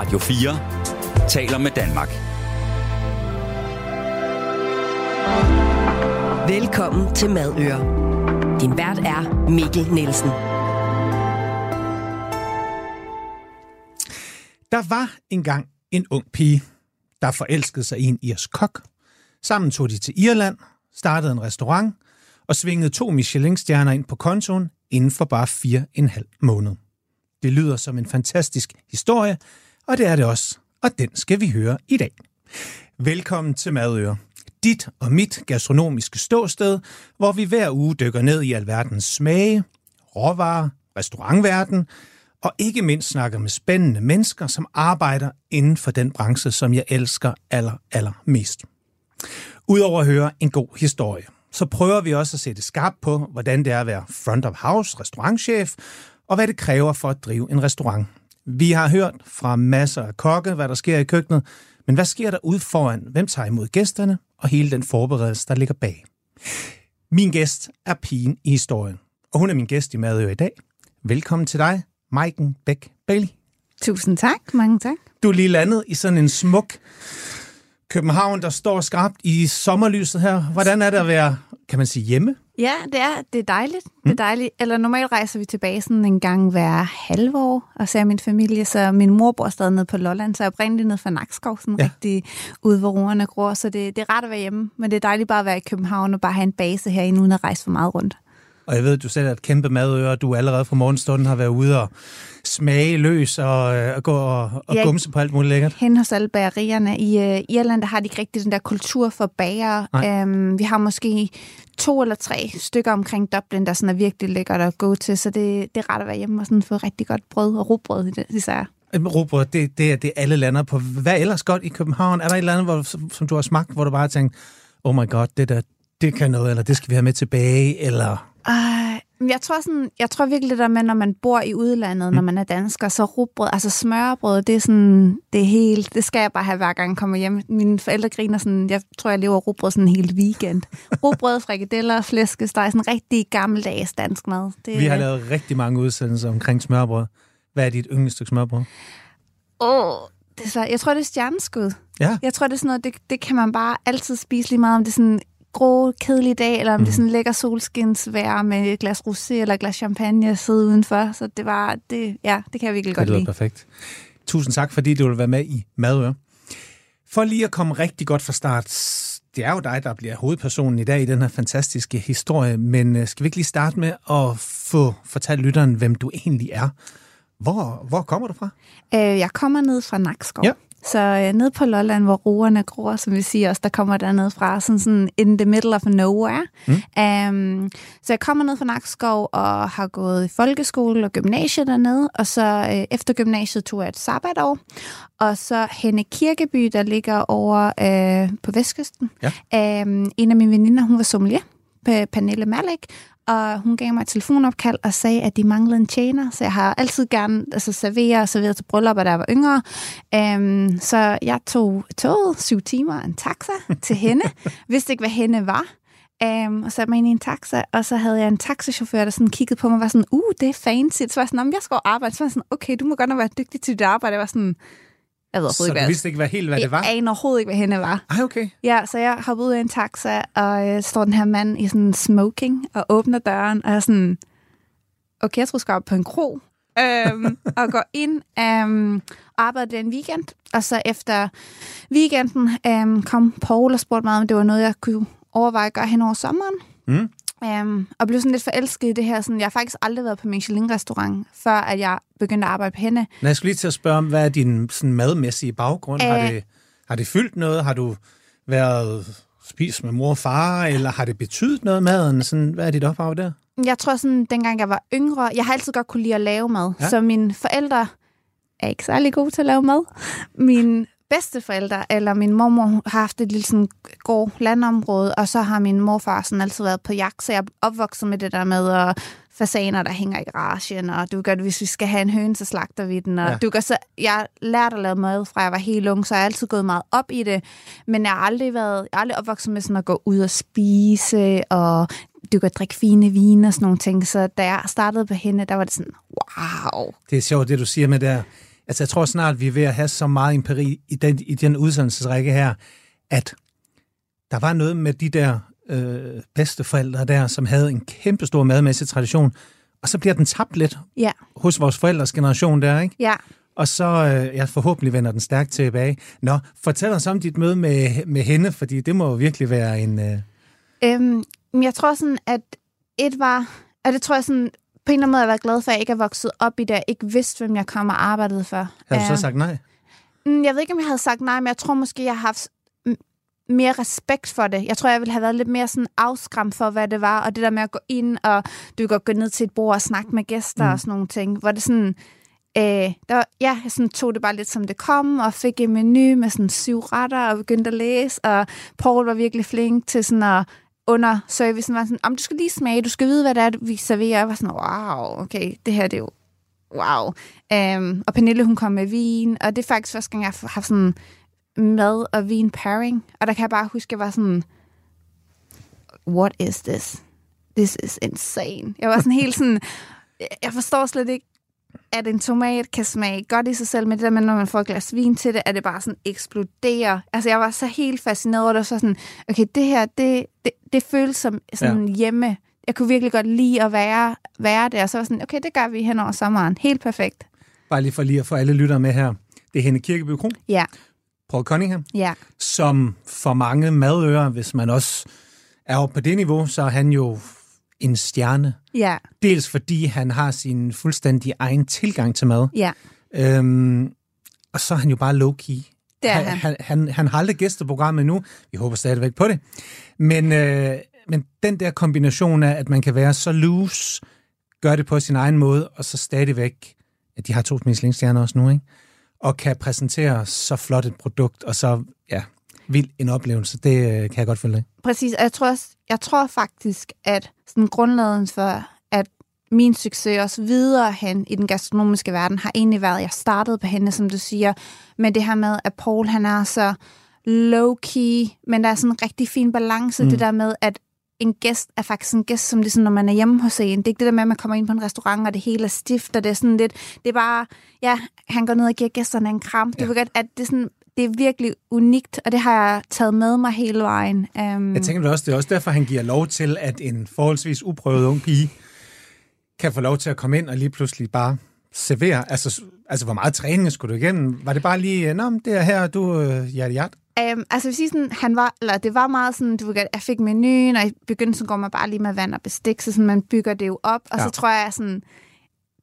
Radio 4 taler med Danmark. Velkommen til Madøre. Din vært er Mikkel Nielsen. Der var engang en ung pige, der forelskede sig i en irsk kok. Sammen tog de til Irland, startede en restaurant og svingede to Michelin-stjerner ind på kontoen inden for bare fire en halv måned. Det lyder som en fantastisk historie, og det er det også, og den skal vi høre i dag. Velkommen til Madøre. Dit og mit gastronomiske ståsted, hvor vi hver uge dykker ned i alverdens smage, råvarer, restaurantverden, og ikke mindst snakker med spændende mennesker, som arbejder inden for den branche, som jeg elsker aller, aller mest. Udover at høre en god historie, så prøver vi også at sætte skarp på, hvordan det er at være front of house, restaurantchef, og hvad det kræver for at drive en restaurant. Vi har hørt fra masser af kokke, hvad der sker i køkkenet, men hvad sker der ude foran? Hvem tager imod gæsterne? Og hele den forberedelse, der ligger bag. Min gæst er pigen i historien, og hun er min gæst i Madø i dag. Velkommen til dig, Maiken Bæk Bailey. Tusind tak, mange tak. Du er lige landet i sådan en smuk København, der står skarpt i sommerlyset her. Hvordan er det at være, kan man sige, hjemme? Ja, det er, det er dejligt. Mm. Det er dejligt. Eller normalt rejser vi tilbage sådan en gang hver halve år og ser min familie. Så min mor bor stadig nede på Lolland, så jeg er oprindeligt nede fra Nakskov, sådan ja. rigtig ude, hvor roerne gror. Så det, det er rart at være hjemme, men det er dejligt bare at være i København og bare have en base herinde, uden at rejse for meget rundt. Og jeg ved, du selv er et kæmpe madøre, og du allerede fra morgenstunden har været ude og smage løs og, øh, og gå og, og ja, gumse på alt muligt lækkert. Hen hos alle bagerierne. I uh, Irland der har de ikke rigtig den der kultur for bager. Um, vi har måske to eller tre stykker omkring Dublin, der sådan er virkelig lækkert at gå til, så det, det er rart at være hjemme og sådan få rigtig godt brød og rugbrød i det, især. Rugbrød, det, det er det, alle lander på. Hvad ellers godt i København? Er der et eller andet, hvor, som du har smagt, hvor du bare har tænkt, oh my god, det der, det kan noget, eller det skal vi have med tilbage, eller... Uh, jeg tror sådan, jeg tror virkelig det der med, når man bor i udlandet, mm. når man er dansker, så rugbrød, altså smørbrød, det er sådan, det er helt, det skal jeg bare have hver gang jeg kommer hjem. Mine forældre griner sådan, jeg tror, jeg lever rugbrød sådan en hel weekend. rugbrød, frikadeller, flæskesteg, sådan rigtig gammeldags dansk mad. Det, Vi har lavet rigtig mange udsendelser omkring smørbrød. Hvad er dit yndlingsstykke smørbrød? Åh, oh, det er så, jeg tror, det er stjerneskud. Ja. Jeg tror, det er sådan noget, det, det kan man bare altid spise lige meget, om det er sådan grå, kedelig dag, eller om mm. det er mhm. sådan en lækker solskinsvær med et glas rosé eller et glas champagne at sidde udenfor. Så det var, det, ja, det kan jeg virkelig det godt lide. Det perfekt. Tusind tak, fordi du vil være med i Madøre. For lige at komme rigtig godt fra start, det er jo dig, der bliver hovedpersonen i dag i den her fantastiske historie, men øh, skal vi ikke lige starte med at få fortalt lytteren, hvem du egentlig er? Hvor, hvor kommer du fra? Øh, jeg kommer ned fra Nakskov. Ja. Så øh, ned på Lolland, hvor roerne gror, som vi siger også, der kommer der ned fra, sådan, sådan in the middle of nowhere. Mm. Um, så jeg kommer ned fra Nakskov og har gået i folkeskole og gymnasiet dernede, og så øh, efter gymnasiet tog jeg et sabbatår, og så Henne Kirkeby, der ligger over øh, på vestkysten. Ja. Um, en af mine veninder, hun var sommelier, Pernille Malik, og hun gav mig et telefonopkald og sagde, at de manglede en tjener, så jeg har altid gerne altså, serveret og serveret til bryllupper, da jeg var yngre. Um, så jeg tog toget, syv timer, en taxa til hende. Vidste ikke, hvad hende var. Um, og satte mig ind i en taxa, og så havde jeg en taxichauffør, der sådan kiggede på mig og var sådan, uh, det er fancy. Så var jeg sådan, jeg skal arbejde. Så var jeg sådan, okay, du må godt nok være dygtig til dit arbejde. Jeg var sådan, jeg ved så ikke, du vidste ikke hvad, helt, hvad det var? Jeg aner overhovedet ikke, hvad hende var. Ej, okay. Ja, så jeg hoppede ud af en taxa, og øh, står den her mand i sådan smoking, og åbner døren, og er sådan, okay, jeg tror, jeg skal op på en kro, øhm, og går ind øhm, og arbejder en weekend. Og så efter weekenden øhm, kom Paul og spurgte mig, om det var noget, jeg kunne overveje at gøre hen over sommeren. Mm. Um, og blev sådan lidt forelsket i det her. Sådan, jeg har faktisk aldrig været på Michelin-restaurant, før at jeg begyndte at arbejde på hende. Nej, jeg skulle lige til at spørge om, hvad er din sådan, madmæssige baggrund? Uh, har, det, har det fyldt noget? Har du været spist med mor og far, eller har det betydet noget maden? Sådan, hvad er dit ophav der? Jeg tror sådan, dengang jeg var yngre, jeg har altid godt kunne lide at lave mad. Ja. Så mine forældre er ikke særlig gode til at lave mad. Min bedsteforældre, eller min mormor har haft et lille sådan gård landområde, og så har min morfar sådan altid været på jagt, så jeg er opvokset med det der med at fasaner, der hænger i garagen, og du gør det, hvis vi skal have en høne, så slagter vi den. Og ja. du gør så, jeg lærte at lave mad fra jeg var helt ung, så jeg har altid gået meget op i det, men jeg har aldrig været, jeg har aldrig opvokset med sådan at gå ud og spise, og du kan drikke fine vine og sådan nogle ting. Så da jeg startede på hende, der var det sådan, wow. Det er sjovt, det du siger med der Altså, jeg tror snart, vi er ved at have så meget empiri i den, i den udsendelsesrække her, at der var noget med de der øh, bedsteforældre der, som havde en kæmpe stor madmæssig tradition, og så bliver den tabt lidt Ja, hos vores forældres generation der, ikke? ja. Og så, øh, ja, forhåbentlig vender den stærkt tilbage. Nå, fortæl os om dit møde med, med hende, fordi det må jo virkelig være en... Øh, Øhm, jeg tror sådan, at et var, og det tror jeg sådan, på en eller anden måde, jeg var glad for, at jeg ikke er vokset op i det, ikke vidste, hvem jeg kom og arbejdede for. havde du så sagt nej? Mm, Jeg ved ikke, om jeg havde sagt nej, men jeg tror måske, jeg har haft mere respekt for det. Jeg tror, jeg ville have været lidt mere sådan afskræmt for, hvad det var, og det der med at gå ind, og du kan gå ned til et bord og snakke med gæster mm. og sådan nogle ting, hvor det sådan, øh, der, ja, jeg sådan tog det bare lidt som det kom, og fik en menu med sådan syv retter, og begyndte at læse, og Paul var virkelig flink til sådan at under servicen var sådan, om du skal lige smage, du skal vide, hvad det er, vi serverer. Jeg var sådan, wow, okay, det her det er jo wow. Øhm, og Pernille, hun kom med vin, og det er faktisk første gang, jeg har haft sådan mad og vin pairing. Og der kan jeg bare huske, at jeg var sådan, what is this? This is insane. Jeg var sådan helt sådan, jeg forstår slet ikke, at en tomat kan smage godt i sig selv, men det der med, når man får et glas vin til det, at det bare sådan eksploderer. Altså, jeg var så helt fascineret over det, og så sådan, okay, det her, det, det, det føles som sådan ja. hjemme. Jeg kunne virkelig godt lide at være, være der, og så var sådan, okay, det gør vi hen over sommeren. Helt perfekt. Bare lige for lige at få alle lyttere med her. Det er Henne Kirkeby Kro, Ja, Paul Cunningham, ja, som for mange madører, hvis man også er oppe på det niveau, så er han jo en stjerne. ja, Dels fordi han har sin fuldstændig egen tilgang til mad, ja. øhm, og så er han jo bare low-key. Det er han, han. han, han, har aldrig gæstet programmet nu. Vi håber stadigvæk på det. Men, øh, men den der kombination af, at man kan være så loose, gør det på sin egen måde, og så stadigvæk, at de har to Michelin-stjerner også nu, ikke? og kan præsentere så flot et produkt, og så, ja, vild en oplevelse. Det øh, kan jeg godt følge dig. Præcis, og jeg tror, også, jeg tror faktisk, at sådan grundlaget for, at min succes også videre hen i den gastronomiske verden, har egentlig været, at jeg startede på hende, som du siger, med det her med, at Paul han er så low-key, men der er sådan en rigtig fin balance, mm. det der med, at en gæst er faktisk en gæst, som det er sådan, når man er hjemme hos en. Det er ikke det der med, at man kommer ind på en restaurant, og det hele er stift, og det er sådan lidt, det er bare, ja, han går ned og giver gæsterne en kram. Du Ja. ved godt, at det er sådan, det er virkelig unikt, og det har jeg taget med mig hele vejen. Um, Jeg tænker også, det er også derfor, han giver lov til, at en forholdsvis uprøvet ung pige kan få lov til at komme ind og lige pludselig bare servere. Altså, altså hvor meget træning skulle du igennem? Var det bare lige, nå, det er her, du øh, hjerte hjert? Um, altså, sige sådan, han var, eller det var meget sådan, du jeg fik menuen, og i begyndelsen går man bare lige med vand og bestik, så sådan, man bygger det jo op, og. Ja. så tror jeg sådan,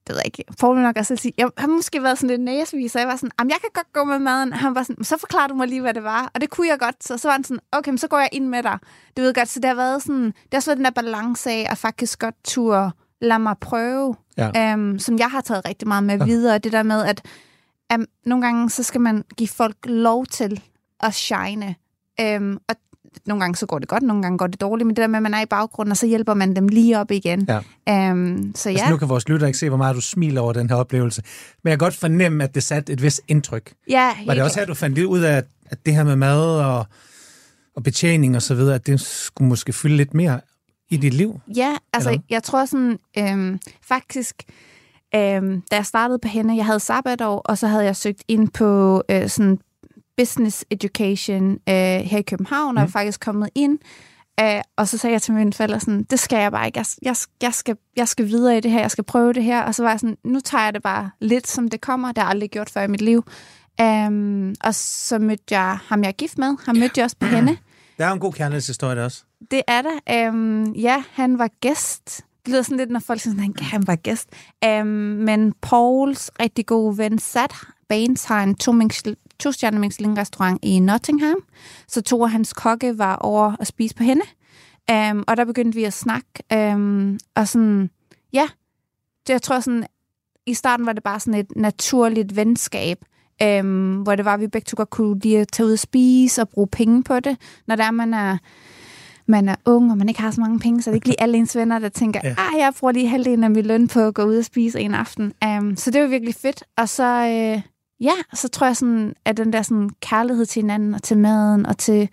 det ved jeg ikke, vil nok også sige, jeg har måske været sådan lidt næsvis, så jeg var sådan, jamen jeg kan godt gå med maden. Han var sådan, så forklarer du mig lige, hvad det var. Og det kunne jeg godt, så, så var han sådan, okay, men så går jeg ind med dig. Du ved godt, så det har været sådan, det har også været den der balance af, at faktisk godt turde lade mig prøve, Ja. um, som jeg har taget rigtig meget med videre. Det der med, at um, nogle gange, så skal man give folk lov til at shine. Um, og nogle gange så går det godt, nogle gange går det dårligt, men det der med, at man er i baggrunden, og så hjælper man dem lige op igen. Ja. Um, så Altså, ja, nu kan vores lytter ikke se, hvor meget du smiler over den her oplevelse. Men jeg kan godt fornemme, at det satte et vis indtryk. ja Var det også her, du fandt ud af, at, at det her med mad og, og betjening og så videre, at det skulle måske fylde lidt mere i dit liv? Ja, altså Eller? jeg tror sådan, øhm, faktisk, øhm, da jeg startede på hende, jeg havde sabbatår, og så havde jeg søgt ind på øh, sådan business education øh, her i København, og Mm. er faktisk kommet ind. Øh, og så sagde jeg til mine forældre sådan, det skal jeg bare ikke. Jeg, jeg, jeg, skal, jeg skal videre i det her, jeg skal prøve det her. Og så var jeg sådan, nu tager jeg det bare lidt, som det kommer. Det har jeg aldrig gjort før i mit liv. Um, og så mødte jeg ham, jeg er gift med. Han mødte jeg også på hende. Der er en god kærlighedshistorie også. Det er der. Um, ja, han var gæst. Det lyder sådan lidt, når folk siger, sådan, han, han var gæst. Um, men Pauls rigtig gode ven, Sat Baines, har en to, to stjerne Michelin-restaurant i Nottingham. Så to af hans kokke var over at spise på hende. Um, og der begyndte vi at snakke. Um, og sådan, ja, det, jeg tror sådan, i starten var det bare sådan et naturligt venskab, um, hvor det var, at vi begge to godt kunne lide at tage ud og spise og bruge penge på det. Når der man er man er ung, og man ikke har så mange penge, så det er ikke lige alle ens venner, der tænker, Ja. ah, jeg bruger lige halvdelen af min løn på at gå ud og spise en aften. Um, så det var virkelig fedt. Og så, øh, ja, så tror jeg sådan, at den der sådan kærlighed til hinanden, og til maden, og til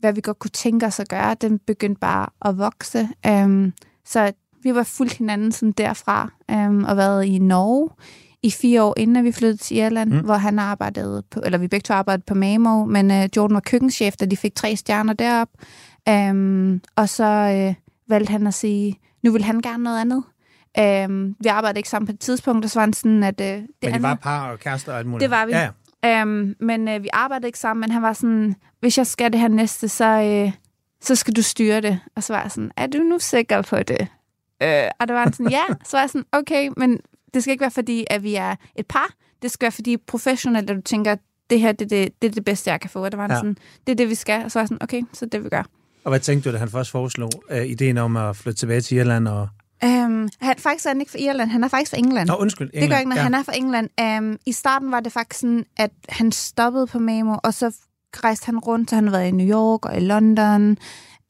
hvad vi godt kunne tænke os at gøre, den begyndte bare at vokse. Um, så vi var fuldt hinanden sådan derfra, um, og været i Norge i fire år, inden vi flyttede til Irland, mm. hvor han arbejdede på, eller vi begge to arbejdede på Mamo, men uh, Jordan var køkkenchef, da de fik tre stjerner derop. Um, og så uh, valgte han at sige, nu vil han gerne noget andet. Um, vi arbejdede ikke sammen på et tidspunkt, og så var han sådan, at... Uh, det men I var par og kærester og alt muligt? Det var vi. Ja, Um, men uh, vi arbejdede ikke sammen, men han var sådan, hvis jeg skal det her næste, så, uh, så skal du styre det. Og så var jeg sådan, er du nu sikker på det? Uh, og det var han sådan, ja. Så var jeg sådan, okay, men det skal ikke være fordi, at vi er et par. Det skal være fordi professionelt, at du tænker, det her det, det, det er det bedste, jeg kan få. Og det var ja. sådan, det er det, vi skal. Og så var jeg sådan, okay, så det vi gør. Og hvad tænkte du, da han først foreslog uh, ideen om at flytte tilbage til Irland og Um, han, faktisk er han ikke fra Irland, han er faktisk fra England. Nå, undskyld. England. Det gør ikke, når ja. han er fra England. Um, I starten var det faktisk sådan, at han stoppede på Memo, og så rejste han rundt, så han har været i New York og i London.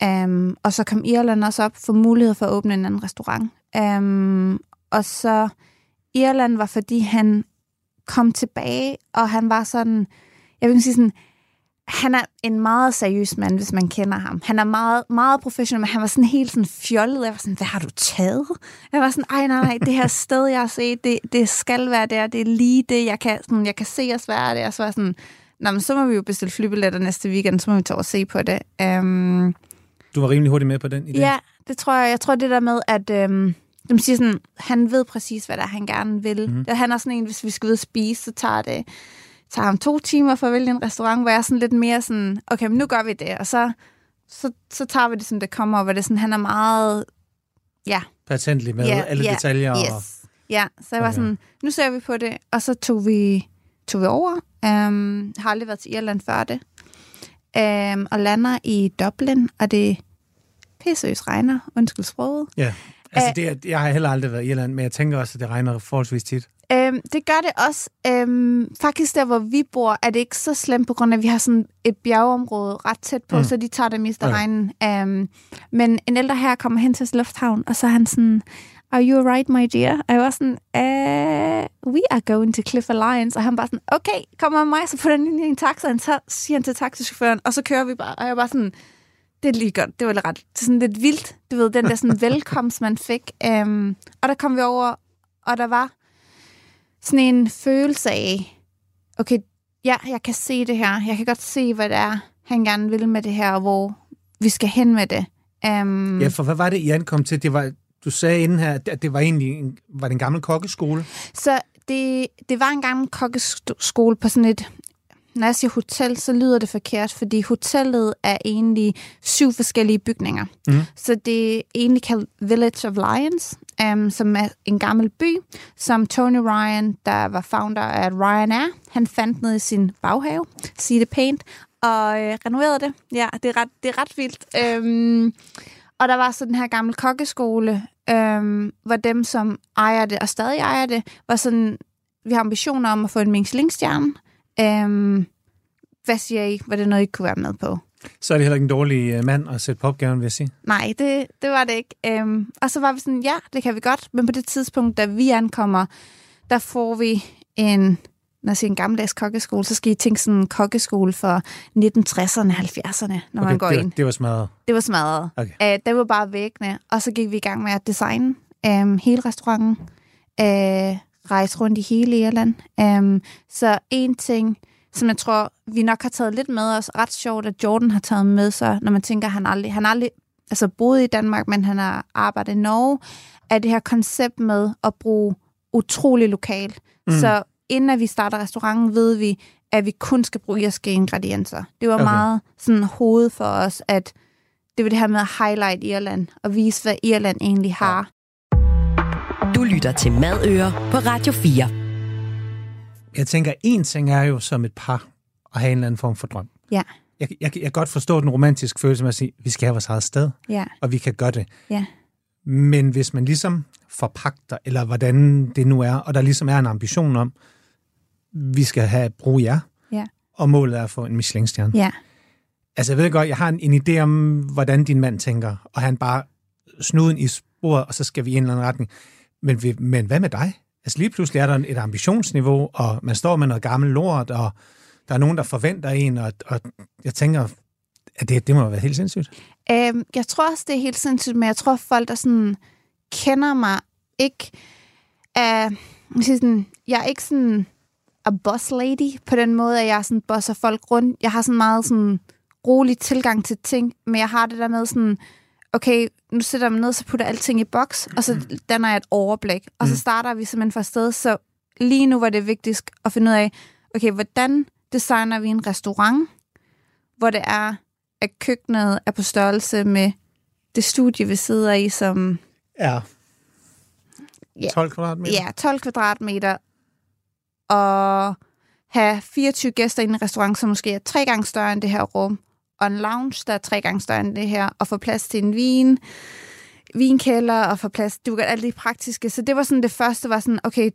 Um, og så kom Irland også op for mulighed for at åbne en anden restaurant. Um, og så Irland var, fordi han kom tilbage, og han var sådan, jeg vil sige sådan, han er en meget seriøs mand, hvis man kender ham. Han er meget, meget professionel, men han var sådan helt sådan fjollet. Jeg var sådan, hvad har du taget? Jeg var sådan, ej nej, nej, det her sted, jeg har set, det, det skal være der, det er lige det, jeg kan, sådan, jeg kan se os være der. Og så var sådan, Nå, men så må vi jo bestille flybilletter næste weekend, så må vi tage og se på det. Um, du var rimelig hurtigt med på den idé? Ja, det tror jeg. Jeg tror det der med, at um, de siger sådan, han ved præcis, hvad der han gerne vil. Mm-hmm. Han er sådan en, hvis vi skal ud og spise, så tager det tager ham to timer for at vælge en restaurant, hvor jeg er sådan lidt mere sådan, okay, men nu gør vi det, og så, så, så tager vi det, som det kommer, og hvor det sådan, han er meget, ja. Patentlig med ja, alle ja, detaljer. Yes. Og... Ja, så jeg var okay. sådan, nu ser vi på det, og så tog vi, tog vi over. Um, har aldrig været til Irland før det. Um, og lander i Dublin, og det pissøs regner, undskyld sproget. Ja, altså det, jeg har heller aldrig været i Irland, men jeg tænker også, at det regner forholdsvis tit. Øhm, det gør det også. Øhm, faktisk der, hvor vi bor, er det ikke så slemt, på grund af, at vi har sådan et bjergeområde ret tæt på, mm. så de tager det meste af regnen. Øhm, men en ældre her kommer hen til lufthavn, og så er han sådan, are you right, my dear? Og jeg var sådan, uh, we are going to Cliff Alliance. Og han bare sådan, okay, kom med mig, så putter han ind i en taxa, og så siger han til taxichaufføren, og så kører vi bare. Og jeg var sådan, det er lige godt, det var lidt ret, det er sådan lidt vildt, du ved, den der sådan velkomst, man fik. Um, og der kom vi over, og der var sådan en følelse af, okay, ja, jeg kan se det her. Jeg kan godt se, hvad det er, han gerne vil med det her, og hvor vi skal hen med det. Um, ja, for hvad var det, I ankom til? Det var, du sagde inden her, at det var egentlig en, var det en gammel kokkeskole? Så det, det var en gammel kokkeskole på sådan et, når jeg siger hotel, så lyder det forkert, fordi hotellet er egentlig syv forskellige bygninger. Mm. Så det er egentlig kaldt Village of Lions, um, som er en gammel by, som Tony Ryan, der var founder af Ryanair, han fandt ned i sin baghave, sige det pænt, og øh, renoverede det. Ja, det er ret, det er ret vildt. Um, og der var så den her gamle kokkeskole, um, hvor dem, som ejer det, og stadig ejer det, var sådan, vi har ambitioner om at få en Michelin-stjerne. Um, hvad siger I? Var det noget, I kunne være med på? Så er det heller ikke en dårlig øh, mand at sætte på opgaven, vil jeg sige. Nej, det, det var det ikke. Um, og så var vi sådan, ja, det kan vi godt. Men på det tidspunkt, da vi ankommer, der får vi en, når jeg siger en gammeldags kokkeskole, så skal I tænke sådan en kokkeskole for 1960'erne, 70'erne, når okay, man går det, ind. Det var smadret? Det var smadret. Okay. Uh, det var bare væggene. Og så gik vi i gang med at designe um, hele restauranten. Uh, rejse rundt i hele Irland. Um, så en ting som jeg tror, vi nok har taget lidt med os. Ret sjovt, at Jordan har taget med sig, når man tænker, at han aldrig, han aldrig altså boet i Danmark, men han har arbejdet i Norge, er det her koncept med at bruge utrolig lokal. Mm. Så inden vi starter restauranten, ved vi, at vi kun skal bruge irske ingredienser. Det var okay. meget sådan hoved for os, at det var det her med at highlight Irland og vise, hvad Irland egentlig har. Du lytter til Madøer på Radio 4 jeg tænker, en ting er jo som et par at have en eller anden form for drøm. Ja. Jeg, jeg, jeg kan godt forstå den romantiske følelse med at sige, vi skal have vores eget sted, ja. og vi kan gøre det. Ja. Men hvis man ligesom forpagter, eller hvordan det nu er, og der ligesom er en ambition om, vi skal have brug jer, ja. og målet er at få en Michelin-stjerne. Ja. Altså jeg ved godt, jeg har en, en idé om, hvordan din mand tænker, og han bare snuden i sporet, og så skal vi i en eller anden retning. Men, men hvad med dig? Altså lige pludselig er der et ambitionsniveau, og man står med noget gammel lort, og der er nogen, der forventer en, og, og jeg tænker, at det, det må være helt sindssygt. Øhm, jeg tror også, det er helt sindssygt, men jeg tror, folk, der sådan kender mig, ikke er, sådan, jeg er ikke sådan a boss lady på den måde, at jeg sådan bosser folk rundt. Jeg har sådan meget sådan rolig tilgang til ting, men jeg har det der med sådan, okay, nu sætter mig ned, så putter alting i boks, og så danner jeg et overblik. Og så starter vi simpelthen fra sted. Så lige nu var det vigtigst at finde ud af, okay, hvordan designer vi en restaurant, hvor det er, at køkkenet er på størrelse med det studie, vi sidder i, som... Ja. Ja. 12 kvadratmeter? Ja, 12 kvadratmeter. Og have 24 gæster i en restaurant, som måske er tre gange større end det her rum. Og en lounge, der er tre gange større end det her. Og få plads til en vin, vinkælder og få plads... Du kan alt det praktiske. Så det var sådan det første, var sådan, okay,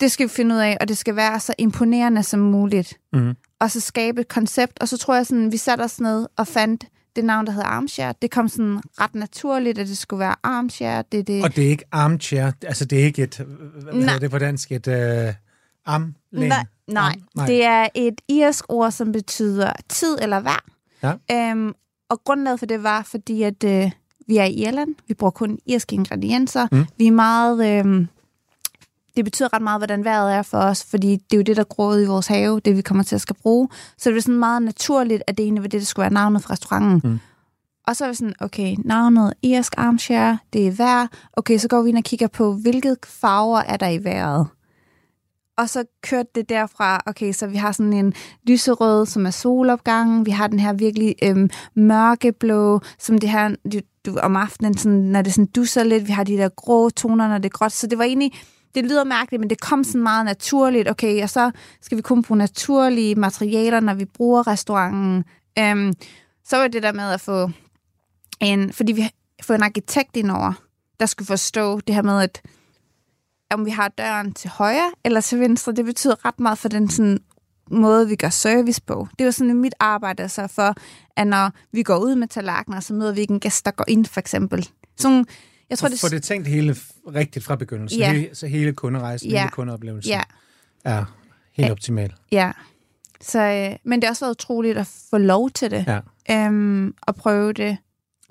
det skal vi finde ud af, og det skal være så imponerende som muligt. Mm. Og så skabe et koncept. Og så tror jeg sådan, vi satte os ned og fandt det navn, der hedder Armchair. Det kom sådan ret naturligt, at det skulle være Armchair. Det, det... Og det er ikke armchair, altså det er ikke et, hvad Nej. hedder det på dansk, et uh, armlæn? Nej, nej. Arm- nej. det er et irsk ord, som betyder tid eller vær. Ja. Øhm, og grundlaget for det var, fordi at øh, vi er i Irland. Vi bruger kun irske ingredienser. Mm. Vi er meget... Øh, det betyder ret meget, hvordan vejret er for os, fordi det er jo det, der gror i vores have, det vi kommer til at skal bruge. Så det er sådan meget naturligt, at det egentlig var det, der skulle være navnet for restauranten. Mm. Og så er vi sådan, okay, navnet irsk armchair, det er vejr. Okay, så går vi ind og kigger på, hvilke farver er der i vejret. Og så kørte det derfra, okay, så vi har sådan en lyserød, som er solopgangen. Vi har den her virkelig øhm, mørkeblå, som det her du, du, om aftenen, sådan, når det sådan dusser lidt. Vi har de der grå toner, når det er gråt. Så det var egentlig, det lyder mærkeligt, men det kom sådan meget naturligt. Okay, og så skal vi kun bruge naturlige materialer, når vi bruger restauranten. Øhm, så var det der med at få en, fordi vi får en arkitekt indover, der skulle forstå det her med, at om vi har døren til højre eller til venstre, det betyder ret meget for den sådan, måde, vi gør service på. Det er jo sådan mit arbejde så for, at når vi går ud med tallerkener, så møder vi ikke en gæst, der går ind, for eksempel. Sådan, jeg tror, det, få det tænkt hele rigtigt fra begyndelsen, Ja. hele, så hele kunderejsen, Ja. hele kundeoplevelsen ja, er helt Ja. optimal. ja. Så, øh, men det har også været utroligt at få lov til det. Ja. Øhm, og prøve det.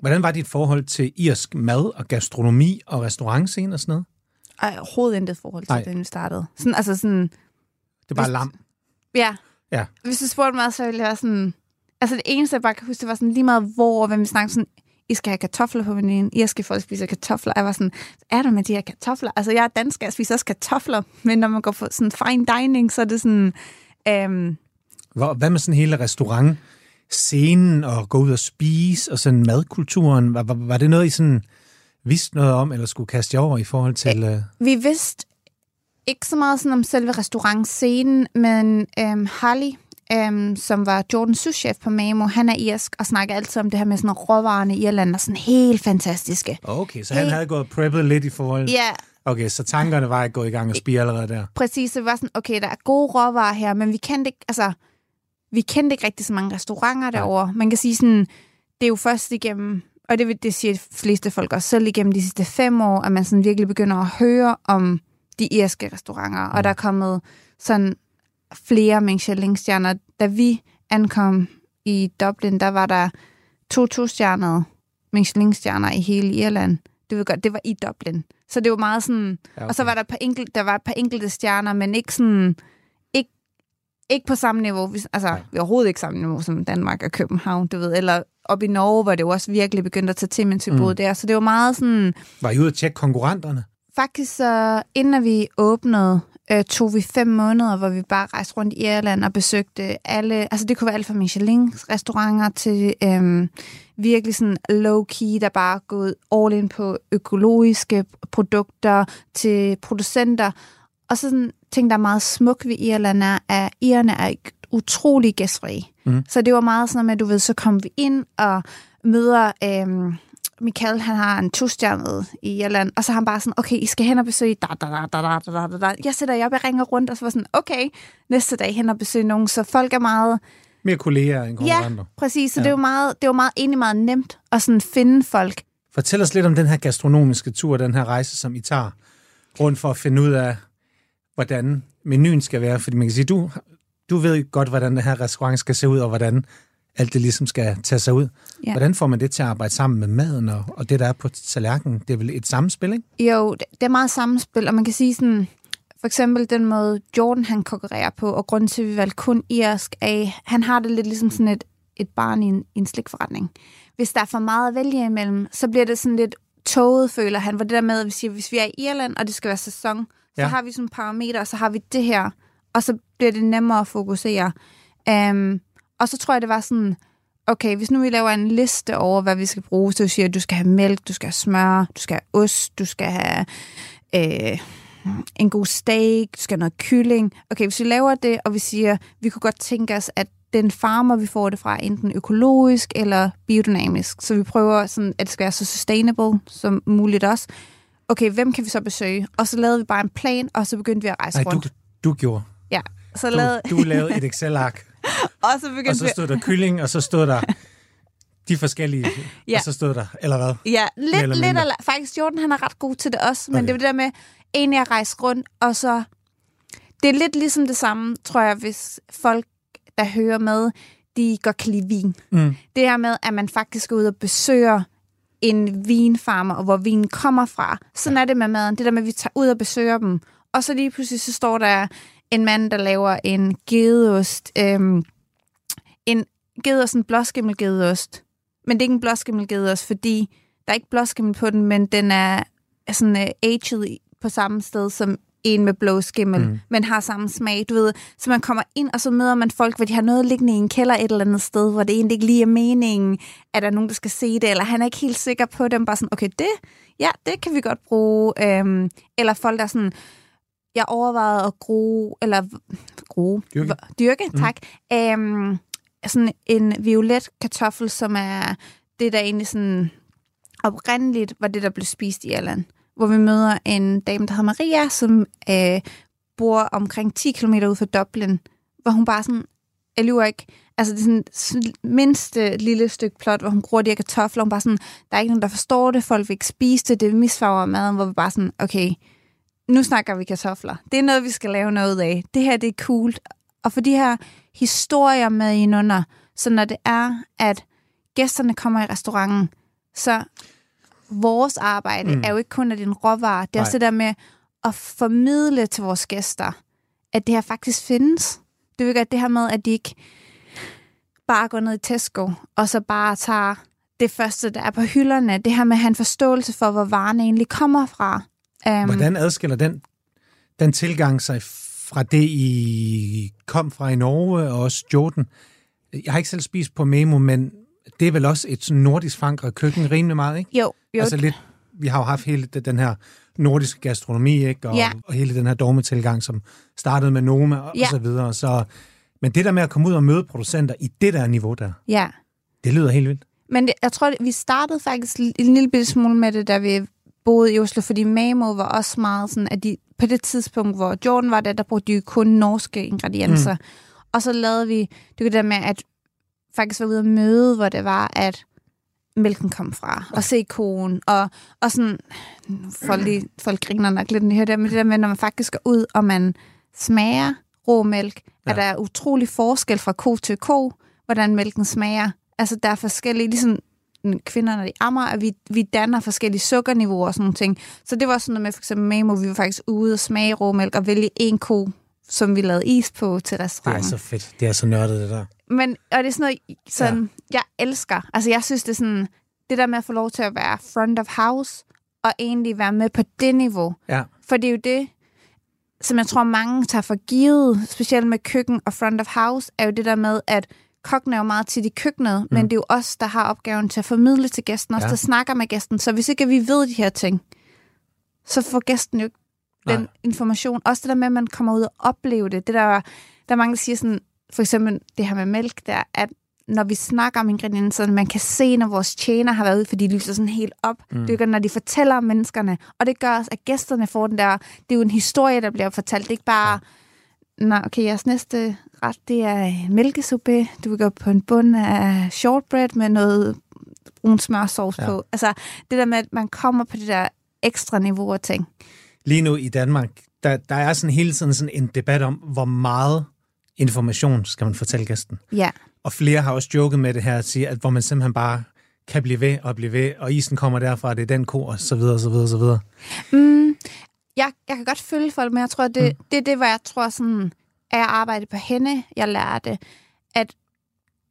Hvordan var dit forhold til irsk mad og gastronomi og restaurantscene og sådan noget? Ej, overhovedet intet forhold til Nej. det, vi startede. Sådan, altså sådan, Det er bare Hvis- lam. ja. Ja. Hvis du spurgte mig, så ville jeg være sådan... Altså det eneste, jeg bare kan huske, det var sådan lige meget hvor, og hvem vi snakkede sådan, I skal have kartofler på menuen. I skal folk spise kartofler. Jeg var sådan, er der med de her kartofler? Altså jeg er dansk, jeg spiser også kartofler. Men når man går på sådan fine dining, så er det sådan... Øhm, Hvor, hvad med sådan hele restaurant scenen og gå ud og spise og sådan madkulturen? Var, var, var det noget, I sådan vidste noget om, eller skulle kaste jer over i forhold til... Øh, vi vidste ikke så meget sådan om selve restaurantscenen, men øhm, Harley, øhm, som var Jordans souschef på Mamo, han er irsk og snakker altid om det her med sådan råvarerne i Irland, og sådan helt fantastiske. okay, så han Hey. havde gået preppet lidt i forhold... Ja, Okay, så tankerne var ikke gået i gang og spire allerede der. præcis. Det var sådan, okay, der er gode råvarer her, men vi kendte ikke, altså, vi kendte ikke rigtig så mange restauranter derovre. Man kan sige sådan, det er jo først igennem, og det, vil- det siger de fleste folk også selv igennem de sidste fem år, at man sådan virkelig begynder at høre om de irske restauranter, og der er kommet sådan flere Michelin-stjerner. Da vi ankom i Dublin, der var der to to-stjernede Michelin-stjerner i hele Irland. Det, ved godt, det var i Dublin. Så det var meget sådan... Ja, Og så var der, et par enkelt, der var et par enkelte stjerner, men ikke sådan... Ikke, ikke på samme niveau. Altså, er overhovedet ikke samme niveau som Danmark og København, du ved. Eller op i Norge, hvor det jo også virkelig begyndte at tage til, mens vi Mm. boede der. Så det var meget sådan... Var I ude at tjekke konkurrenterne? Faktisk, så inden vi åbnede, øh, tog vi fem måneder, hvor vi bare rejste rundt i Irland og besøgte alle, altså det kunne være alt fra Michelin-restauranter til øhm, virkelig sådan low-key, der bare gået all in på økologiske produkter til producenter. Og så sådan ting, der er meget smuk ved Irland, er, at irerne er utrolig gæstfrie. Mhm. Så det var meget sådan, at du ved, så kom vi ind og møder... Øhm, Michael, han har en to-stjernet i Irland, og så er han bare sådan, okay, I skal hen og besøge da, da, da, da, da, da, da, da. Jeg sætter jer op, jeg ringer rundt, og så var sådan, okay, næste dag hen og besøge nogen, så folk er meget, Mere kolleger end ja, konkurrenter. præcis, så Ja. ja. det er jo meget, det er jo meget, egentlig meget nemt at sådan finde folk. Fortæl os lidt om den her gastronomiske tur, den her rejse, som I tager rundt for at finde ud af, hvordan menuen skal være. Fordi man kan sige, du, du ved godt, hvordan den her restaurant skal se ud, og hvordan alt det ligesom skal tage sig ud. Ja. Hvordan får man det til at arbejde sammen med maden og, og det, der er på tallerkenen? Det er vel et samspil, ikke? Jo, det det er meget samspil, og man kan sige sådan, for eksempel den måde, Jordan han konkurrerer på, og grunden til, at vi valgte kun irsk, er, han har det lidt ligesom sådan et, et barn i en, i en slikforretning. Hvis der er for meget at vælge imellem, så bliver det sådan lidt toget, føler han. Hvor det der med, at vi siger, hvis vi er i Irland, og det skal være sæson, så ja. har vi sådan parametre, og så har vi det her, og så bliver det nemmere at fokusere. Um, og så tror jeg, det var sådan, okay, hvis nu vi laver en liste over, hvad vi skal bruge, så siger at du skal have mælk, du skal have smør, du skal have ost, du skal have øh, en god steak, du skal have noget kylling. Okay, hvis vi laver det, og vi siger, vi kunne godt tænke os, at den farmer, vi får det fra, enten økologisk eller biodynamisk. Så vi prøver, sådan, at det skal være så sustainable som muligt også. Okay, hvem kan vi så besøge? Og så lavede vi bare en plan, og så begyndte vi at rejse Nej, rundt. Du, du gjorde. Så du, lavede... du lavede et Excel-ark. og så begyndte og så stod der kylling, og så stod der de forskellige, ja. og så stod der, eller hvad? Ja, lidt, eller lidt eller, faktisk Jordan, han er ret god til det også, men okay. det er det der med, egentlig at rejse rundt, og så, det er lidt ligesom det samme, tror jeg, hvis folk, der hører med, de godt kan lide vin. Mm. Det her med, at man faktisk går ud og besøger en vinfarmer, og hvor vinen kommer fra. Sådan ja. er det med maden. Det der med, at vi tager ud og besøger dem. Og så lige pludselig, så står der en mand, der laver en gedeost. Øhm, en gedeost, en blåskimmelgedeost. Men det er ikke en blåskimmelgedeost, fordi der er ikke blåskimmel på den, men den er sådan uh, aged på samme sted som en med blå skimmel, mm. men har samme smag, du ved. Så man kommer ind, og så møder man folk, hvor de har noget liggende i en kælder et eller andet sted, hvor det egentlig ikke lige er meningen, at der er nogen, der skal se det, eller han er ikke helt sikker på dem, bare sådan, okay, det, ja, det kan vi godt bruge. Øhm, eller folk, der er sådan, jeg overvejede at gro, eller gro, dyrke, dyrke mm. tak, øhm, sådan en violet kartoffel, som er det, der egentlig sådan oprindeligt var det, der blev spist i Irland. Hvor vi møder en dame, der hedder Maria, som øh, bor omkring 10 km ud fra Dublin, hvor hun bare sådan, jeg lyver ikke, altså det er sådan mindste lille stykke plot, hvor hun gror de her kartofler, hun bare sådan, der er ikke nogen, der forstår det, folk vil ikke spise det, det misfarver maden, hvor vi bare sådan, okay, nu snakker vi kartofler. Det er noget, vi skal lave noget af. Det her, det er cool. Og for de her historier med indunder, så når det er, at gæsterne kommer i restauranten, så vores arbejde mm. er jo ikke kun af din råvarer. Det er Nej. også det der med at formidle til vores gæster, at det her faktisk findes. Det vil gøre det her med, at de ikke bare går ned i Tesco, og så bare tager det første, der er på hylderne. Det her med at have en forståelse for, hvor varerne egentlig kommer fra. Um, Hvordan adskiller den, den tilgang sig fra det, I kom fra i Norge og også Jordan? Jeg har ikke selv spist på Memo, men det er vel også et sådan nordisk forankret køkken rimelig meget, ikke? Jo, jo. Altså lidt, vi har jo haft hele den her nordiske gastronomi, ikke? Og, ja. og hele den her dogmetilgang, som startede med Noma og, ja. og så videre. Så, men det der med at komme ud og møde producenter i det der niveau der, ja. det lyder helt vildt. Men det, jeg tror, vi startede faktisk en lille smule med det, da vi boede i Oslo, fordi Mamo var også meget sådan, at de, på det tidspunkt, hvor Jordan var der, der brugte de kun norske ingredienser. Mm. Og så lavede vi det der med, at faktisk var ude at møde, hvor det var, at mælken kom fra, og se konen, og, og sådan, folk, lige, folk griner nok lidt, her der, men det der med, når man faktisk går ud, og man smager rå mælk, ja. at der er utrolig forskel fra ko til ko, hvordan mælken smager. Altså, der er forskellige, ligesom kvinder, når de ammer, at vi, vi danner forskellige sukkerniveauer og sådan nogle ting. Så det var sådan noget med, for eksempel Memo, vi var faktisk ude og smage råmælk og vælge en ko, som vi lavede is på til restauranten. Det er så fedt. Det er så nørdet, det der. Men, og det er sådan noget, som ja. jeg elsker. Altså, jeg synes, det er sådan, det der med at få lov til at være front of house, og egentlig være med på det niveau. Ja. For det er jo det, som jeg tror, mange tager for givet, specielt med køkken og front of house, er jo det der med, at kokken er jo meget tit i køkkenet, mm. men det er jo os, der har opgaven til at formidle til gæsten, os, ja. der snakker med gæsten. Så hvis ikke vi ved de her ting, så får gæsten jo den Nej. information. Også det der med, at man kommer ud og oplever det. Det der, der er mange, der siger sådan, for eksempel det her med mælk, der, at når vi snakker om ingredienserne, man kan se, når vores tjener har været ude, fordi de lyser sådan helt op. Mm. Det er når de fortæller om menneskerne. Og det gør også, at gæsterne får den der... Det er jo en historie, der bliver fortalt. Det er ikke bare... Ja. Nå, okay, jeres næste ret, det er mælkesuppe. Du vil gå på en bund af shortbread med noget brun smørsovs ja. på. Altså, det der med, at man kommer på det der ekstra niveau af ting. Lige nu i Danmark, der, der er sådan hele tiden sådan en debat om, hvor meget information skal man fortælle gæsten. Ja. Og flere har også joket med det her, at sige, at hvor man simpelthen bare kan blive ved og blive ved, og isen kommer derfra, det er den ko, og så videre, så videre, så videre. Mm, jeg, jeg kan godt følge folk, men jeg tror, det, mm. det er det, hvor jeg tror sådan, at jeg arbejder på hende, jeg lærte, at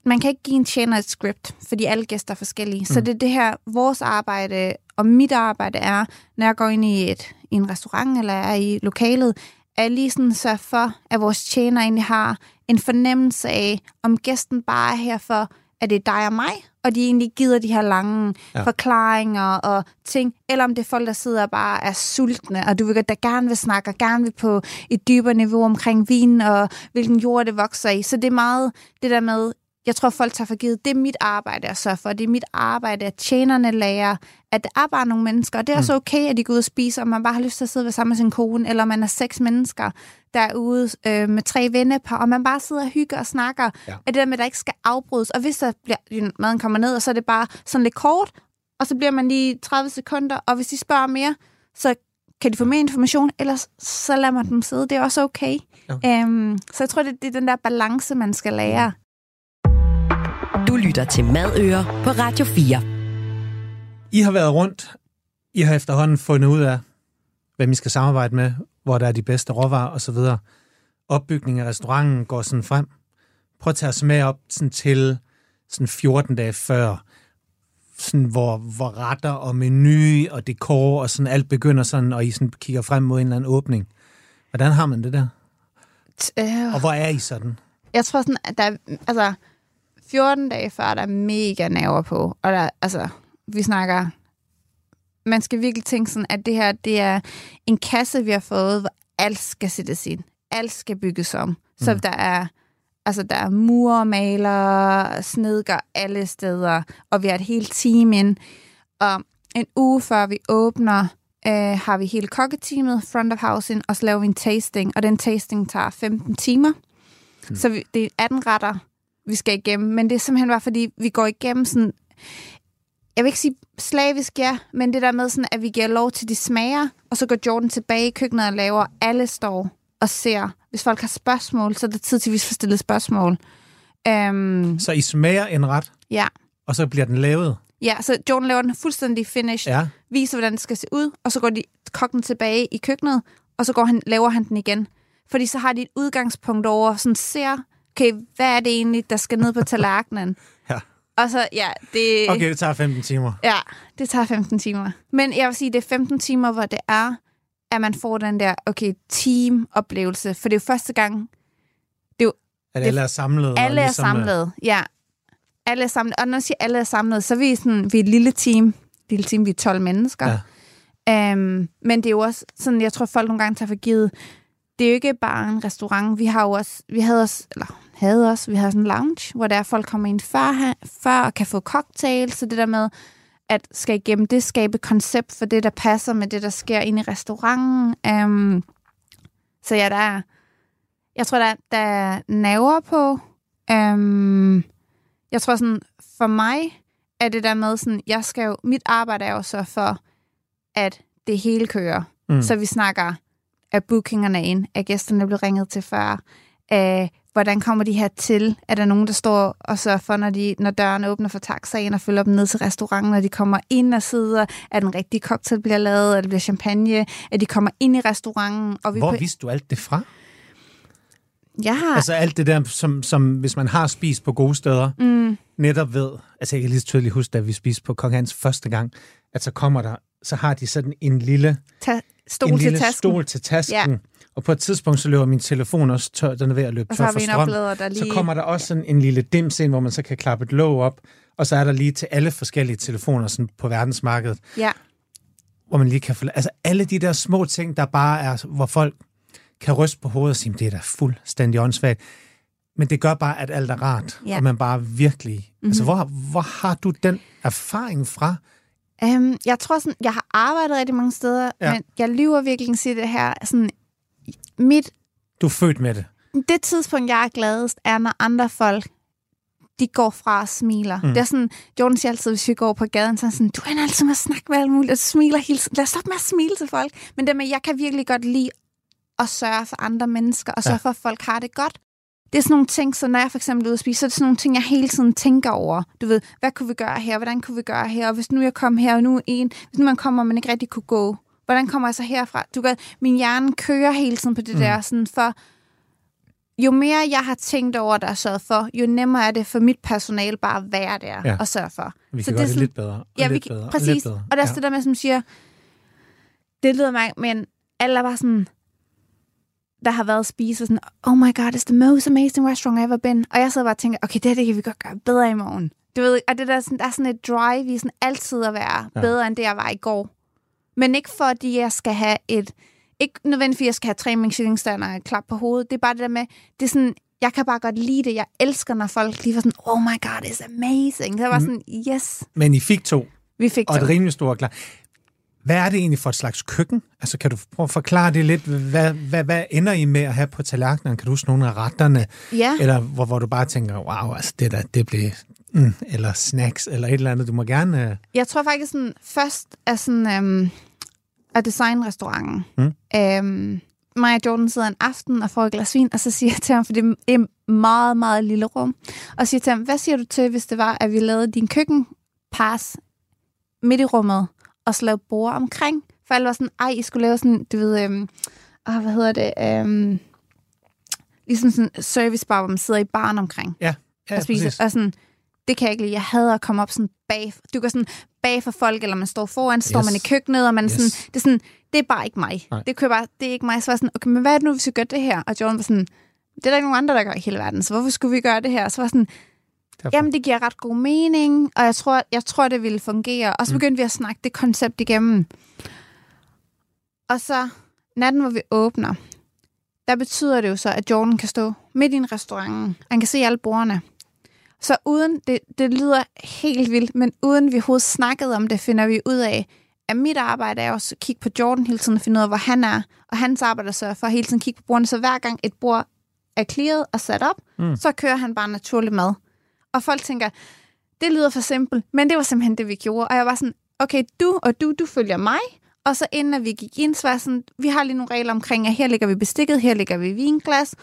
man kan ikke give en tjener et script, fordi alle gæster er forskellige. Mm. Så det er det her, vores arbejde og mit arbejde er, når jeg går ind i, et, i en restaurant eller er i lokalet, er lige sådan så for, at vores tjener egentlig har en fornemmelse af, om gæsten bare er her for, at det er dig og mig, og de egentlig gider de her lange ja. forklaringer og ting, eller om det er folk, der sidder og bare er sultne, og du vil der gerne vil snakke, og gerne vil på et dybere niveau omkring vin, og hvilken jord det vokser i. Så det er meget det der med, jeg tror, folk tager for givet, det er mit arbejde at sørge for. Det er mit arbejde, at tjenerne lærer, at der er bare nogle mennesker. Og det er mm. også okay, at de går ud og spiser, og man bare har lyst til at sidde ved sammen med sin kone, eller man er seks mennesker, der er ude øh, med tre vennepar, og man bare sidder og hygger og snakker. Ja. At det der med, at der ikke skal afbrydes. Og hvis der bliver, maden kommer ned, og så er det bare sådan lidt kort, og så bliver man lige 30 sekunder, og hvis de spørger mere, så kan de få mere information, ellers så lader man dem sidde. Det er også okay. Ja. Øhm, så jeg tror, det, det er den der balance, man skal lære. Du lytter til Madøer på Radio 4. I har været rundt. I har efterhånden fundet ud af, hvem I skal samarbejde med, hvor der er de bedste råvarer osv. Opbygningen af restauranten går sådan frem. Prøv at tage os med op sådan til sådan 14 dage før, sådan hvor, hvor retter og menu og dekor og sådan alt begynder sådan, og I sådan kigger frem mod en eller anden åbning. Hvordan har man det der? Øh, og hvor er I sådan? Jeg tror sådan, at der, altså, 14 dage før, der er mega nerver på. Og der, altså, vi snakker... Man skal virkelig tænke sådan, at det her, det er en kasse, vi har fået, hvor alt skal sættes ind. Alt skal bygges om. Så mm. der er... Altså, der er murmaler, snedker alle steder, og vi har et helt team ind. Og en uge før vi åbner, øh, har vi hele kokketeamet, front of house ind, og så laver vi en tasting, og den tasting tager 15 timer. Mm. Så vi, det er 18 retter, vi skal igennem, men det er simpelthen bare, fordi vi går igennem sådan, jeg vil ikke sige slavisk, ja, men det der med sådan, at vi giver lov til de smager, og så går Jordan tilbage i køkkenet og laver, alle står og ser. Hvis folk har spørgsmål, så er det tid til, at vi får stillet spørgsmål. Um, så I smager en ret? Ja. Og så bliver den lavet? Ja, så Jordan laver den fuldstændig finished, ja. viser, hvordan det skal se ud, og så går de kokken tilbage i køkkenet, og så går han, laver han den igen. Fordi så har de et udgangspunkt over, sådan ser okay, hvad er det egentlig, der skal ned på tallerkenen? ja. Og så, ja, det... Okay, det tager 15 timer. Ja, det tager 15 timer. Men jeg vil sige, det er 15 timer, hvor det er, at man får den der, okay, team-oplevelse. For det er jo første gang... Det er jo, at alle er samlet? Alle er ligesom, øh, samlet, ja. Alle er samlet. Og når jeg siger, alle er samlet, så er vi, sådan, vi er et lille team. Lille team, vi er 12 mennesker. Ja. Um, men det er jo også sådan, jeg tror, folk nogle gange tager for givet, det er jo ikke bare en restaurant. Vi har jo også, vi havde også, eller havde også, vi havde sådan en lounge, hvor der folk kommer ind før, før og kan få cocktails, så det der med, at skal igennem det skabe koncept for det, der passer med det, der sker inde i restauranten. Um, så ja, der er, jeg tror, der, der er naver på. Um, jeg tror sådan, for mig er det der med sådan, jeg skal jo, mit arbejde er jo så for, at det hele kører. Mm. Så vi snakker er bookingerne ind? Er gæsterne blevet ringet til før? Uh, hvordan kommer de her til? Er der nogen, der står og sørger for, når, de, når døren åbner for taxaen og følger dem ned til restauranten, når de kommer ind og sidder? Er den rigtige cocktail bliver lavet? Er det bliver champagne? At de kommer ind i restauranten? Og vi Hvor på... vidste du alt det fra? Jeg har... Altså alt det der, som, som hvis man har spist på gode steder, mm. netop ved, altså jeg kan lige tydeligt huske, da vi spiste på Kong Hans første gang, at så kommer der, så har de sådan en lille... Ta- stol en til lille tasken. stol til tasken. Ja. Og på et tidspunkt, så løber min telefon også tør, den er ved at løbe tør for strøm. der lige... Så kommer der også sådan en lille dims ind, hvor man så kan klappe et låg op, og så er der lige til alle forskellige telefoner sådan på verdensmarkedet. Ja. Hvor man lige kan få... Altså alle de der små ting, der bare er, hvor folk kan ryste på hovedet og sige, det er da fuldstændig åndssvagt. Men det gør bare, at alt er rart, ja. og man bare virkelig... Mm-hmm. Altså, hvor, hvor har du den erfaring fra? Um, jeg tror sådan, jeg har arbejdet rigtig mange steder, ja. men jeg lyver virkelig sige det her. Sådan, mit... Du er født med det. Det tidspunkt, jeg er gladest, er, når andre folk de går fra og smiler. Mm. Det er sådan, Jordan siger altid, hvis vi går på gaden, så er sådan, du er altid med at snakke med alt muligt, og smiler hele tiden. Lad os stoppe med at smile til folk. Men det med, jeg kan virkelig godt lide at sørge for andre mennesker, og sørge ja. for, at folk har det godt. Det er sådan nogle ting, så når jeg for eksempel er ude at spise, så er det sådan nogle ting, jeg hele tiden tænker over. Du ved, hvad kunne vi gøre her? Hvordan kunne vi gøre her? Og hvis nu jeg kom her, og nu en, hvis nu man kommer, og man ikke rigtig kunne gå hvordan kommer jeg så herfra? Du kan, min hjerne kører hele tiden på det mm. der, sådan for jo mere jeg har tænkt over det og sørget for, jo nemmere er det for mit personale bare at være der ja. og sørge for. Vi kan så gøre det, det sådan, lidt bedre. Og ja, lidt vi, bedre, præcis. Og, lidt bedre. og der er ja. det der med, som siger, det lyder mig, men alle er bare sådan, der har været spise, sådan, oh my god, it's the most amazing restaurant I've ever been. Og jeg sidder bare og tænker, okay, det, det kan vi godt gøre bedre i morgen. Du ved, og det der, sådan, der er sådan et drive i sådan altid at være ja. bedre, end det, jeg var i går. Men ikke fordi jeg skal have et, ikke nødvendigvis, fordi jeg skal have tre Michelin-stjerner og klap på hovedet. Det er bare det der med, det er sådan, jeg kan bare godt lide det. Jeg elsker, når folk lige var sådan, oh my god, it's amazing. Det var mm. sådan, yes. Men I fik to. Vi fik to. Og et rimelig stort klar. Hvad er det egentlig for et slags køkken? Altså, kan du prøve at forklare det lidt? Hvad, hvad, hvad ender I med at have på tallerkenen? Kan du huske nogle af retterne? Ja. Eller hvor, hvor du bare tænker, wow, altså det der, det bliver... Mm, eller snacks, eller et eller andet. Du må gerne... Uh... Jeg tror faktisk, sådan, først er sådan... Um, af designrestauranten. Mm. Øhm, mig og Jordan sidder en aften og får et glas vin, og så siger jeg til ham, for det er et meget, meget lille rum, og siger til ham, hvad siger du til, hvis det var, at vi lavede din køkkenpas midt i rummet, og lavede bord omkring? For alle var sådan, ej, I skulle lave sådan, du ved, øhm, åh, hvad hedder det, øhm, ligesom sådan en servicebar, hvor man sidder i barn omkring. Ja, ja og spiser, præcis. Og sådan, det kan jeg ikke lide. Jeg hader at komme op sådan bag. Du kan sådan bag for folk, eller man står foran, så yes. står man i køkkenet, og man yes. sådan, det er sådan, det er bare ikke mig. Nej. Det, kører bare, det er ikke mig. Så var sådan, okay, men hvad er det nu, hvis vi gør det her? Og Jordan var sådan, det er der ikke nogen andre, der gør i hele verden, så hvorfor skulle vi gøre det her? Og så var sådan, Derfor. jamen det giver ret god mening, og jeg tror, jeg tror det ville fungere. Og så mm. begyndte mm. vi at snakke det koncept igennem. Og så natten, hvor vi åbner, der betyder det jo så, at Jordan kan stå midt i en restaurant. Han kan se alle bordene. Så uden, det, det lyder helt vildt, men uden vi overhovedet snakkede om det, finder vi ud af, at mit arbejde er også at kigge på Jordan hele tiden og finde ud af, hvor han er. Og hans arbejde så for at hele tiden kigge på bordene. Så hver gang et bord er clearet og sat op, mm. så kører han bare naturlig mad. Og folk tænker, det lyder for simpelt, men det var simpelthen det, vi gjorde. Og jeg var sådan, okay, du og du, du følger mig. Og så inden at vi gik ind, så var sådan, vi har lige nogle regler omkring, at her ligger vi bestikket, her ligger vi vinglas.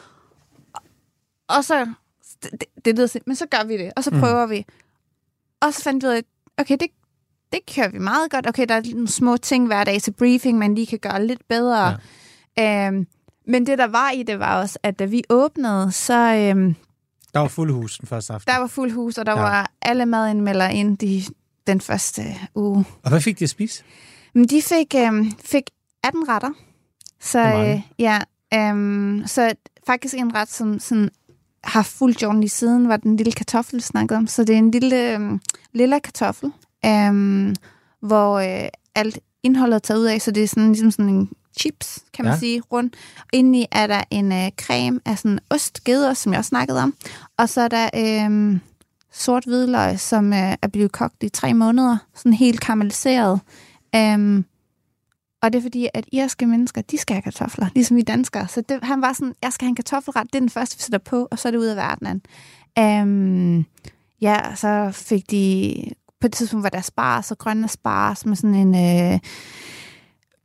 Og så det, det lyder sådan, men så gør vi det, og så mm. prøver mm. vi. Og så fandt vi ud af, okay, det, det kører vi meget godt. Okay, der er nogle små ting hver dag til briefing, man lige kan gøre lidt bedre. Ja. Øhm, men det, der var i det, var også, at da vi åbnede, så... Øhm, der var fuld hus den første aften. Der var fuld hus, og der ja. var alle madindmelder ind de, den første uge. Og hvad fik de at spise? Men de fik, øhm, fik 18 retter. Så, øh, ja, øhm, så faktisk en ret, som sådan har fulgt Jordan lige siden, var den lille kartoffel, snakkede om. Så det er en lille, øhm, lille kartoffel, øhm, hvor øh, alt indholdet taget ud af, så det er sådan, ligesom sådan en chips, kan man ja. sige, rundt. Indeni er der en øh, creme af sådan ost, geder, som jeg også snakkede om. Og så er der øh, sort hvidløg, som øh, er blevet kogt i tre måneder, sådan helt karamelliseret. Um, og det er fordi, at irske mennesker, de skal have kartofler, ligesom vi danskere. Så det, han var sådan, jeg skal have en kartoffelret, det er den første, vi sætter på, og så er det ud af verdenen. Um, ja, så fik de, på et tidspunkt var der spars og grønne spars med sådan en øh,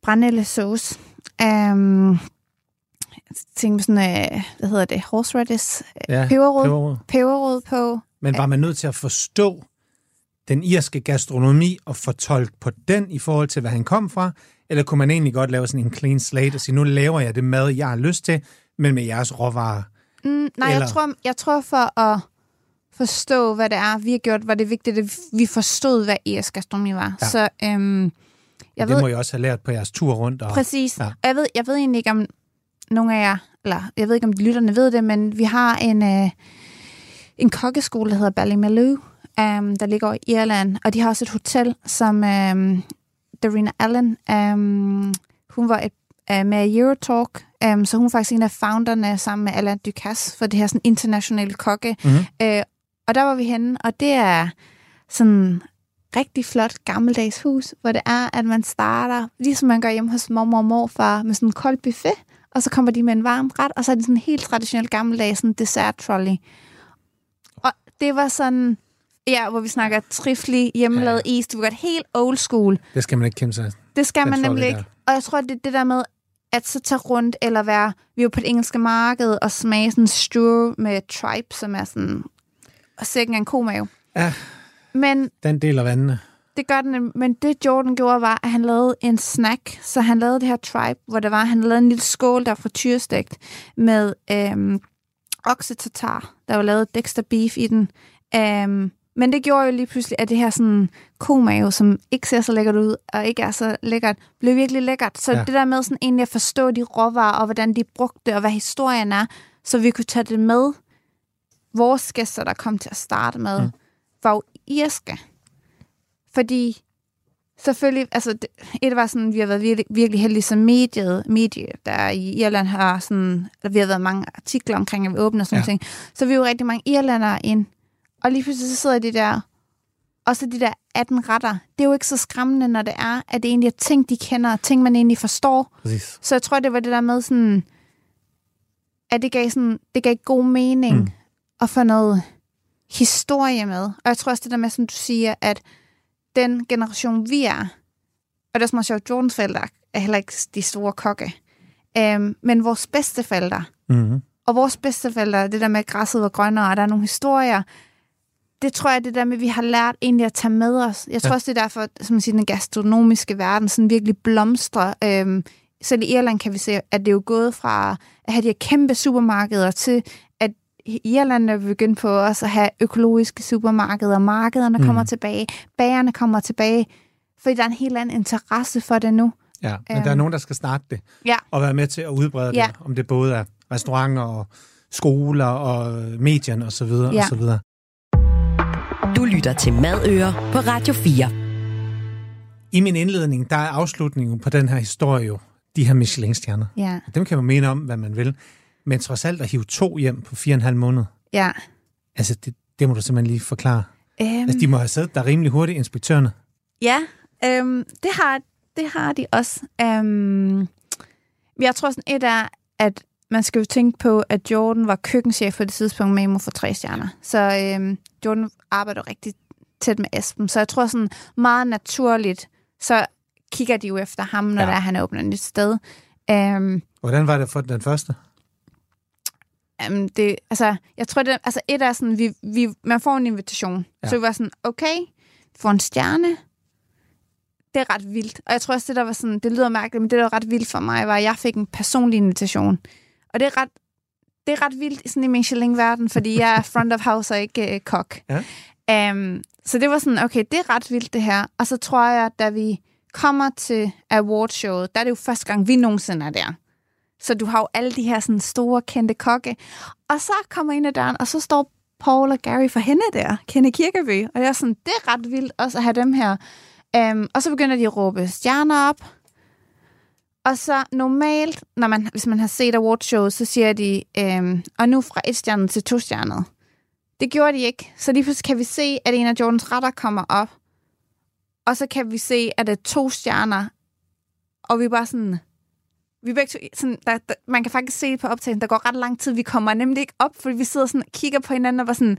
brændelle sauce. Um, ting med sådan, øh, hvad hedder det, horseradish, ja, peberrod, peberrod. peberrod på. Men var man nødt til at forstå den irske gastronomi og fortolke på den i forhold til, hvad han kom fra? Eller kunne man egentlig godt lave sådan en clean slate og sige, nu laver jeg det mad, jeg har lyst til, men med jeres råvarer? Mm, nej, Eller... jeg, tror, jeg tror for at forstå, hvad det er, vi har gjort, var det vigtigt, at vi forstod, hvad irsk gastronomi var. Ja. Så øhm, jeg det ved, må jeg også have lært på jeres tur rundt. Og, præcis. Ja. Og jeg ved, jeg ved egentlig ikke, om nogle af jer, eller jeg ved ikke, om de lytterne ved det, men vi har en, øh, en kokkeskole, der hedder Ballymaloo, um, der ligger i Irland, og de har også et hotel, som um, Darina Allen, um, hun var et, uh, med Eurotalk, um, så hun er faktisk en af founderne sammen med Alain Ducasse for det her sådan internationale kokke. Mm-hmm. Uh, og der var vi henne, og det er sådan rigtig flot gammeldags hus, hvor det er, at man starter, ligesom man gør hjemme hos mormor og morfar, med sådan en kold buffet, og så kommer de med en varm ret, og så er det sådan en helt traditionel gammeldags sådan dessert trolley. Og det var sådan, Ja, hvor vi snakker triflig, hjemmelavet ja, ja. is. Du godt helt old school. Det skal man ikke kæmpe sig. Det skal man nemlig ikke. Og jeg tror, det er det der med, at så tage rundt, eller være, vi var på det engelske marked, og smage sådan stew med tripe, som er sådan, og sikkert en komave. Ja, Men, den del af vandene. det gør den, men det Jordan gjorde var, at han lavede en snack. Så han lavede det her tribe, hvor det var, han lavede en lille skål, der var frityrestegt med øhm, oksetatar. Der var lavet Dexter beef i den. Øhm, men det gjorde jo lige pludselig, at det her sådan komave, som ikke ser så lækkert ud, og ikke er så lækkert, blev virkelig lækkert. Så ja. det der med sådan egentlig at forstå de råvarer, og hvordan de brugte, og hvad historien er, så vi kunne tage det med. Vores gæster, der kom til at starte med, mm. var jo irske. Fordi selvfølgelig, altså et var sådan, vi har været virkelig, virkelig heldige som mediet, medie, der i Irland har sådan, eller vi har været mange artikler omkring, at vi åbner sådan ja. ting. Så vi er jo rigtig mange irlandere ind. Og lige pludselig så sidder de der, og så de der 18 retter. Det er jo ikke så skræmmende, når det er, at det egentlig er ting, de kender, ting, man egentlig forstår. Præcis. Så jeg tror, det var det der med sådan, at det gav, sådan, det gav god mening mm. At få noget historie med. Og jeg tror også det der med, som du siger, at den generation, vi er, og det er også sjovt, Jordans forældre er heller ikke de store kokke, øhm, men vores bedsteforældre, mm-hmm. og vores bedsteforældre, det der med, at græsset var grønnere, og der er nogle historier, det tror jeg, det der med, at vi har lært egentlig at tage med os. Jeg tror ja. også, det er derfor, som man siger, den gastronomiske verden sådan virkelig blomstrer. Øhm, selv i Irland kan vi se, at det er jo gået fra at have de her kæmpe supermarkeder til, Irland er begyndt på også at have økologiske supermarkeder. Markederne mm. kommer tilbage. Bagerne kommer tilbage. Fordi der er en helt anden interesse for det nu. Ja, men øhm. der er nogen, der skal starte det. Ja. Og være med til at udbrede ja. det. Om det både er restauranter og skoler og medierne osv. Ja. Og så videre. Du lytter til Madøer på Radio 4. I min indledning, der er afslutningen på den her historie jo de her Michelin-stjerner. Ja. Dem kan man mene om, hvad man vil. Men trods alt at hive to hjem på fire og en halv måned. Ja. Altså, det, det må du simpelthen lige forklare. Um, altså, de må have siddet der rimelig hurtigt, inspektørerne. Ja, um, det, har, det har de også. Um, jeg tror sådan et er, at man skal jo tænke på, at Jordan var køkkenchef på det tidspunkt med for tre stjerner. Så um, Jordan arbejder rigtig tæt med Esben. Så jeg tror sådan meget naturligt, så kigger de jo efter ham, når ja. der er, han åbner et nyt sted. Um, Hvordan var det for den første? Um, det, altså, jeg tror, det, altså et er sådan, vi, vi, man får en invitation. Ja. Så vi var sådan, okay, vi får en stjerne. Det er ret vildt. Og jeg tror også, det der var sådan, det lyder mærkeligt, men det der var ret vildt for mig, var, at jeg fik en personlig invitation. Og det er ret, det er ret vildt sådan i Michelin-verden, fordi jeg er front of house og ikke uh, kok. Ja. Um, så det var sådan, okay, det er ret vildt det her. Og så tror jeg, da vi kommer til awardshowet, der er det jo første gang, vi nogensinde er der. Så du har jo alle de her sådan store, kendte kokke. Og så kommer ind ad døren, og så står Paul og Gary for hende der, Kenne Kirkeby. Og jeg er sådan, det er ret vildt også at have dem her. Um, og så begynder de at råbe stjerner op. Og så normalt, når man, hvis man har set awardshowet, så siger de, um, og nu fra et stjerne til to stjerner. Det gjorde de ikke. Så lige pludselig kan vi se, at en af Jordans retter kommer op. Og så kan vi se, at det er to stjerner. Og vi er bare sådan... Vi begge to, sådan, der, der, man kan faktisk se på optagelsen, der går ret lang tid. Vi kommer nemlig ikke op, fordi vi sidder sådan og kigger på hinanden og var sådan...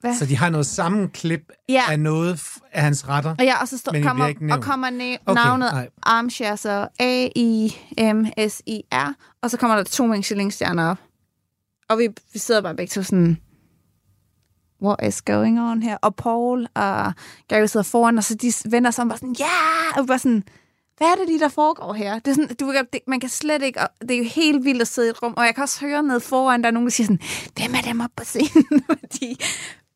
Hvad? Så de har noget sammenklip ja. af noget af hans retter, og ja, og så stå, men kommer, ikke og kommer næ- okay, navnet nej. Armchair, så A-I-M-S-I-R, og så kommer der to Michelin-stjerner op. Og vi, vi sidder bare begge to sådan what is going on her? Og Paul og Gary sidder foran, og så de vender sig om og sådan, ja! Yeah! Og bare sådan, hvad er det lige, der foregår her? Det er sådan, du, det, man kan slet ikke, og det er jo helt vildt at sidde i et rum, og jeg kan også høre ned foran, der er nogen, der siger sådan, hvem er dem op på scenen? Fordi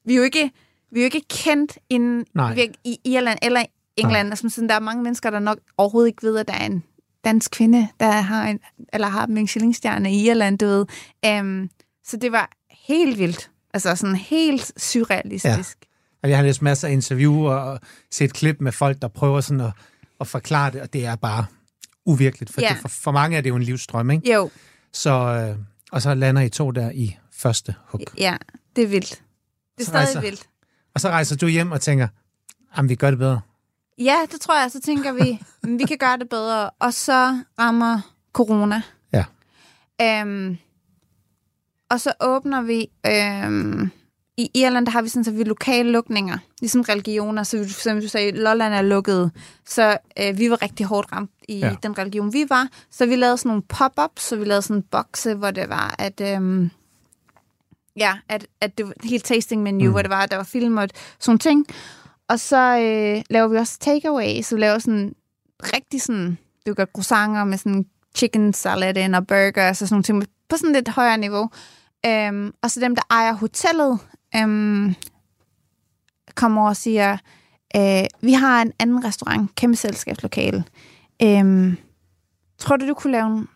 vi er jo ikke, vi er jo ikke kendt inden, vi, i Irland eller England. Altså, sådan, der er mange mennesker, der nok overhovedet ikke ved, at der er en dansk kvinde, der har en, eller har Michelin-stjerne i Irland, du ved. Um, så det var helt vildt. Altså sådan helt surrealistisk. Ja. Jeg har læst masser af interviewer og set klip med folk, der prøver sådan at, at forklare det, og det er bare uvirkeligt. For, ja. det, for, for mange er det jo en livsstrøm, ikke? Jo. Så, øh, og så lander I to der i første hug. Ja, det er vildt. Det er så stadig rejser, vildt. Og så rejser du hjem og tænker, jamen vi gør det bedre. Ja, det tror jeg. Så tænker vi, vi kan gøre det bedre. Og så rammer corona. Ja. Øhm, og så åbner vi... Øhm, I Irland der har vi sådan, så vi lokale lukninger, ligesom religioner. Så som du sagde, Lolland er lukket. Så øh, vi var rigtig hårdt ramt i ja. den religion, vi var. Så vi lavede sådan nogle pop-ups, så vi lavede sådan en bokse, hvor det var, at... Øhm, ja, at, at det var helt tasting menu, mm. hvor det var, at der var film og sådan ting. og så øh, laver vi også takeaway, så vi laver sådan rigtig sådan, du gør croissanter med sådan chicken salad ind og burger og sådan nogle ting på sådan lidt højere niveau. Øhm, og så dem, der ejer hotellet, øhm, kommer over og siger, øh, vi har en anden restaurant, kæmpe selskabslokale. Øhm, tror du, du kunne lave en,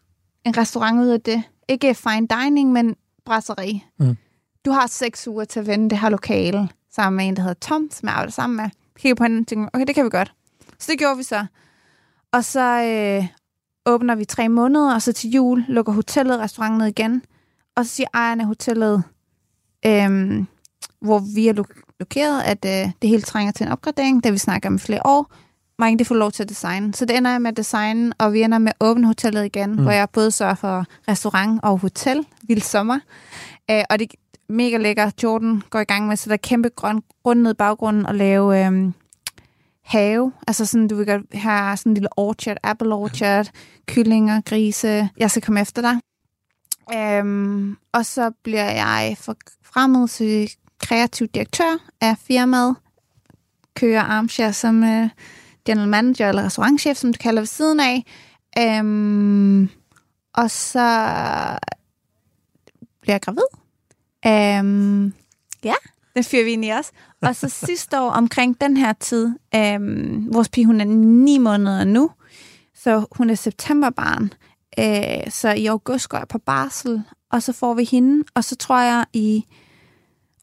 en restaurant ud af det? Ikke fine dining, men brasserie. Mm. Du har seks uger til at vende det her lokale, sammen med en, der hedder Tom, som jeg arbejder sammen med. Kigger på hende og tænker, okay, det kan vi godt. Så det gjorde vi så. Og så øh, åbner vi tre måneder, og så til jul lukker hotellet restauranten ned igen. Og så siger ejeren af hotellet, øh, hvor vi er lo- lokeret, at øh, det hele trænger til en opgradering, det vi snakker om flere år. Mange det får lov til at designe. Så det ender jeg med at designe, og vi ender med at åbne hotellet igen, mm. hvor jeg både sørger for restaurant og hotel, vild sommer. Øh, og det er mega lækker. Jordan går i gang med, så der er kæmpe grøn grund ned i baggrunden og lave øh, have. Altså sådan, du vil godt have sådan en lille orchard, apple orchard, kyllinger, grise. Jeg skal komme efter dig. Øhm, og så bliver jeg forfremmet til kreativ direktør af firmaet. Kører armshare som uh, general manager eller restaurantchef, som du kalder ved siden af. Øhm, og så bliver jeg gravid. Øhm, ja, den fyrer vi ind i os. Og så sidste år omkring den her tid, øhm, vores pige hun er ni måneder nu, så hun er septemberbarn. Øh, så i august går jeg på barsel, og så får vi hende. Og så tror jeg i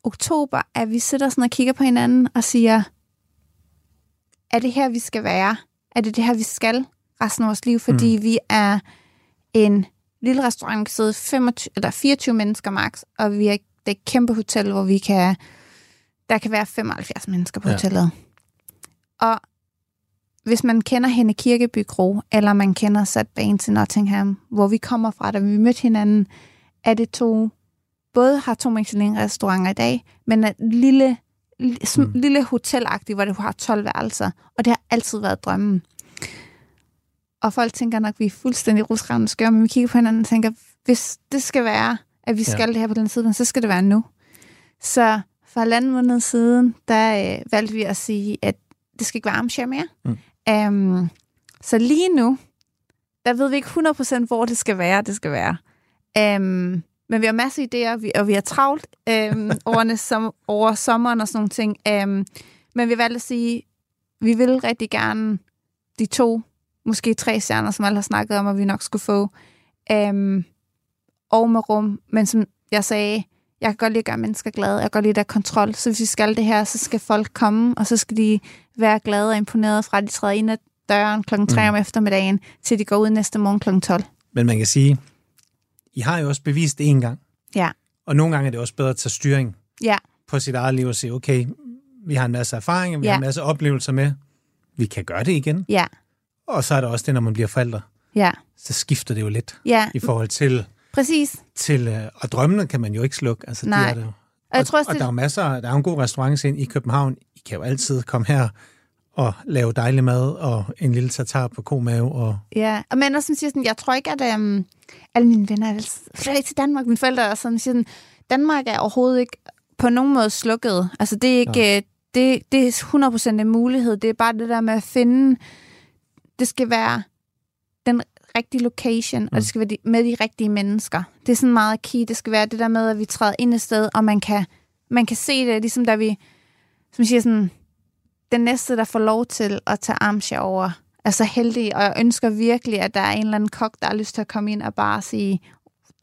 oktober, at vi sidder sådan og kigger på hinanden og siger, er det her, vi skal være? Er det det her, vi skal resten af vores liv? Fordi mm. vi er en lille restaurant, der sidder 25, eller 24 mennesker max, og vi er det er et kæmpe hotel, hvor vi kan, der kan være 75 mennesker på ja. hotellet. Og hvis man kender hende Kirkeby Kro, eller man kender Sat Bane til Nottingham, hvor vi kommer fra, da vi mødte hinanden, er det to, både har to Michelin-restauranter i dag, men et lille, mm. lille hotelagtigt, hvor du har 12 værelser. Og det har altid været drømmen. Og folk tænker nok, at vi er fuldstændig rusrevne skør, men vi kigger på hinanden og tænker, hvis det skal være, at vi skal ja. det her på den side, så skal det være nu. Så for halvanden måned siden, der øh, valgte vi at sige, at det skal ikke være armshare mere. Mm. Um, så lige nu, der ved vi ikke 100% hvor det skal være, det skal være. Um, men vi har masser af idéer, og vi har travlt um, årene som, over sommeren og sådan nogle ting. Um, men vi valgte at sige, vi vil rigtig gerne de to, måske tre stjerner, som alle har snakket om, at vi nok skulle få. Um, og med rum, men som jeg sagde, jeg kan godt lide at gøre mennesker glade, jeg kan godt lide at have kontrol, så hvis vi skal det her, så skal folk komme, og så skal de være glade og imponeret fra, at de træder ind ad døren kl. 3 mm. om eftermiddagen, til de går ud næste morgen kl. 12. Men man kan sige, I har jo også bevist det en gang. Ja. Og nogle gange er det også bedre at tage styring ja. på sit eget liv og sige, okay, vi har en masse erfaring, vi ja. har en masse oplevelser med, vi kan gøre det igen. Ja. Og så er der også det, når man bliver forældre. Ja. Så skifter det jo lidt ja. i forhold til... Præcis. Til, øh, og drømmene kan man jo ikke slukke. Altså, Nej. De er det. Og, jeg tror også, og, og der er jo masser, der er en god restaurant i København. I kan jo altid komme her og lave dejlig mad og en lille tartar på komave. Og... Ja, og men også siger sådan, jeg tror ikke, at um, alle mine venner er flytter til Danmark. Mine forældre er sådan, siger sådan, Danmark er overhovedet ikke på nogen måde slukket. Altså det er ikke, ja. det, det er 100% en mulighed. Det er bare det der med at finde, det skal være den rigtige location, mm. og det skal være de, med de rigtige mennesker. Det er sådan meget key. Det skal være det der med, at vi træder ind et sted, og man kan, man kan se det, ligesom da vi, som siger sådan, den næste, der får lov til at tage armshare over, er så heldig, og jeg ønsker virkelig, at der er en eller anden kok, der har lyst til at komme ind og bare sige,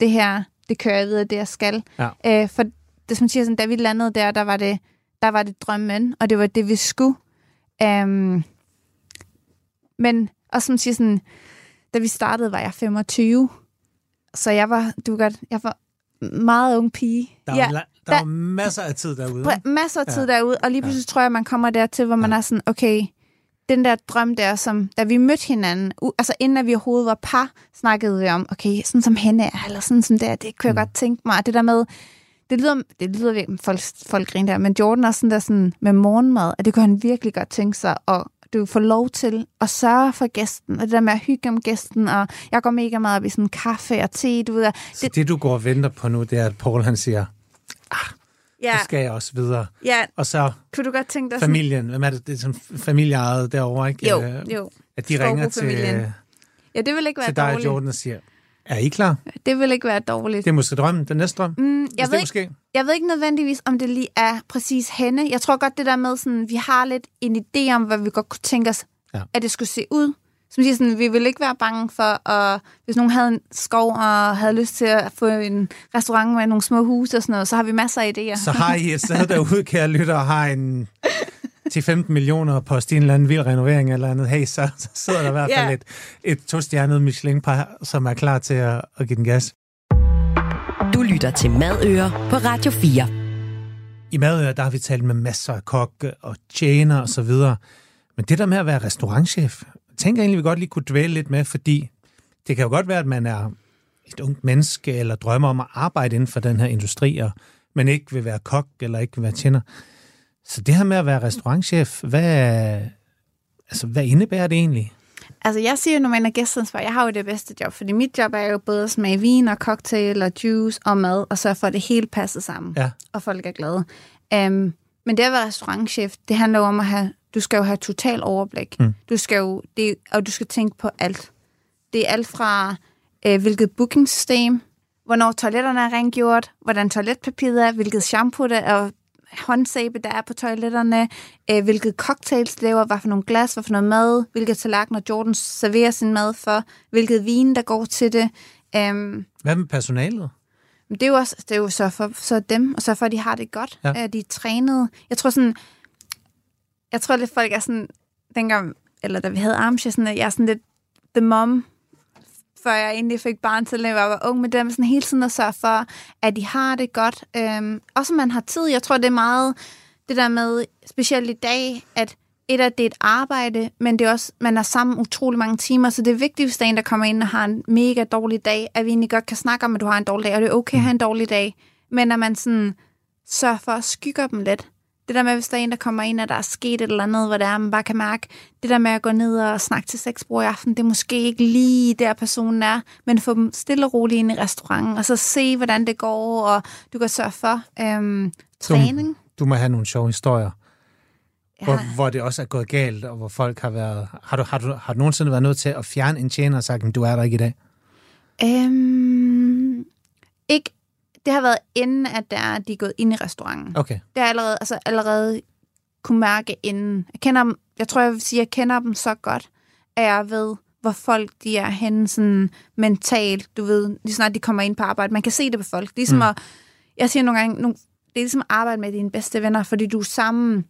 det her, det kører jeg videre, det jeg skal. Ja. Øh, for det, som siger sådan, da vi landede der, der var det, der var det drømmen, og det var det, vi skulle. Um, men, og som siger sådan, da vi startede, var jeg 25. Så jeg var, du godt, jeg var meget ung pige. Der var, ja, der, der var masser af tid derude. Masser af tid ja. derude, og lige pludselig ja. tror jeg, man kommer dertil, hvor man ja. er sådan, okay, den der drøm der, som da vi mødte hinanden, altså inden at vi overhovedet var par, snakkede vi om, okay, sådan som hende er, eller sådan som det er, det kunne jeg mm. godt tænke mig. Det der med, det lyder, det lyder virkelig, folk, folk griner der, men Jordan er sådan der sådan med morgenmad, at det kunne han virkelig godt tænke sig at du får lov til at sørge for gæsten, og det der med at hygge om gæsten, og jeg går mega meget op i sådan kaffe og te, du ved. Så det, det du går og venter på nu, det er, at Paul han siger, ah, Ja. så skal jeg også videre. Ja, Og så kunne du godt tænke dig sådan... familien, hvem er det, det er sådan familieejet derovre, ikke? Jo, Øh, jo. At de ringer til. Ja, det vil ikke være til dig og dårligt. Jordan og siger, er I klar? Det vil ikke være dårligt. Det er måske drømmen, den næste drøm. Mm, Hvis jeg, det ved ikke, måske. jeg ved ikke nødvendigvis, om det lige er præcis henne. Jeg tror godt, det der med, sådan, vi har lidt en idé om, hvad vi godt kunne tænke os, ja. at det skulle se ud. Som siger sådan, vi vil ikke være bange for, at hvis nogen havde en skov og havde lyst til at få en restaurant med nogle små huse og sådan noget, så har vi masser af idéer. Så har I et sted derude, kære lytter, og har en til 15 millioner på en eller anden vild renovering eller andet, hey, så, så sidder der i hvert fald Ja. et, et to-stjernet Michelin-par, som er klar til at, at give den gas. Du lytter til Madøer på Radio 4. I Madøer, der har vi talt med masser af kokke og tjener og så videre. Men det der med at være restaurantchef, tænker egentlig, vi godt lige kunne dvæle lidt med, fordi det kan jo godt være, at man er et ungt menneske, eller drømmer om at arbejde inden for den her industri, og man ikke vil være kok, eller ikke vil være tjener. Så det her med at være restaurantchef, hvad, altså, hvad indebærer det egentlig? Altså, jeg siger jo normalt, at gæstansvar, jeg har jo det bedste job, fordi mit job er jo både at smage vin og cocktail og juice og mad, og så for at det hele passer sammen, Ja. og folk er glade. Um, men det at være restaurantchef, det handler jo om at have, du skal jo have total overblik. Mm. Du skal jo, det, og du skal tænke på alt. Det er alt fra, øh, hvilket bookingsystem, hvornår toiletterne er rengjort, hvordan toiletpapiret er, hvilket shampoo der er, håndsæbe, der er på toiletterne, øh, hvilket cocktails de laver, hvad for nogle glas, hvad for noget mad, hvilke tallerkener Jordan serverer sin mad for, hvilket vin, der går til det. Um, Hvad med personalet? Men det er jo også det er jo så for, så dem, og så for, at de har det godt, Ja. at de er trænet. Jeg tror sådan, jeg tror lidt, folk er sådan, dengang, eller da vi havde armsje, sådan, at jeg er sådan lidt the mom, før jeg egentlig fik barn til, at jeg var ung, med sådan hele tiden at sørge for, at de har det godt. Øhm, også man har tid. Jeg tror, det er meget det der med, specielt i dag, at et af det er et arbejde, men det er også, man er sammen utrolig mange timer, så det er vigtigt, hvis der er en, der kommer ind og har en mega dårlig dag, at vi egentlig godt kan snakke om, at du har en dårlig dag, og det er okay at have en dårlig dag, men at man sådan sørger for at skygge dem lidt. Det der med, hvis der er en, der kommer ind, og der er sket et eller andet, hvor det er, man bare kan mærke, det der med at gå ned og snakke til seks bror i aften, det er måske ikke lige der personen er, men få dem stille og roligt ind i restauranten, og så se, hvordan det går, og du kan sørge for øhm, træning. Du må have nogle sjove historier, Ja. hvor, hvor det også er gået galt, og hvor folk har været... Har du, har du, har du nogensinde været nødt til at fjerne en tjener og sagt, "Men du er der ikke i dag? Øhm, ikke, det har været inden, at der, de er gået ind i restauranten. Okay. Det har jeg allerede, altså allerede kunne mærke inden. Jeg kender dem, jeg tror, jeg vil sige, at jeg kender dem så godt, at jeg ved, hvor folk de er henne sådan mentalt, du ved, lige snart de kommer ind på arbejde. Man kan se det på folk. Ligesom mm. at, jeg siger nogle gange, nogle, det er ligesom at arbejde med dine bedste venner, fordi du er sammen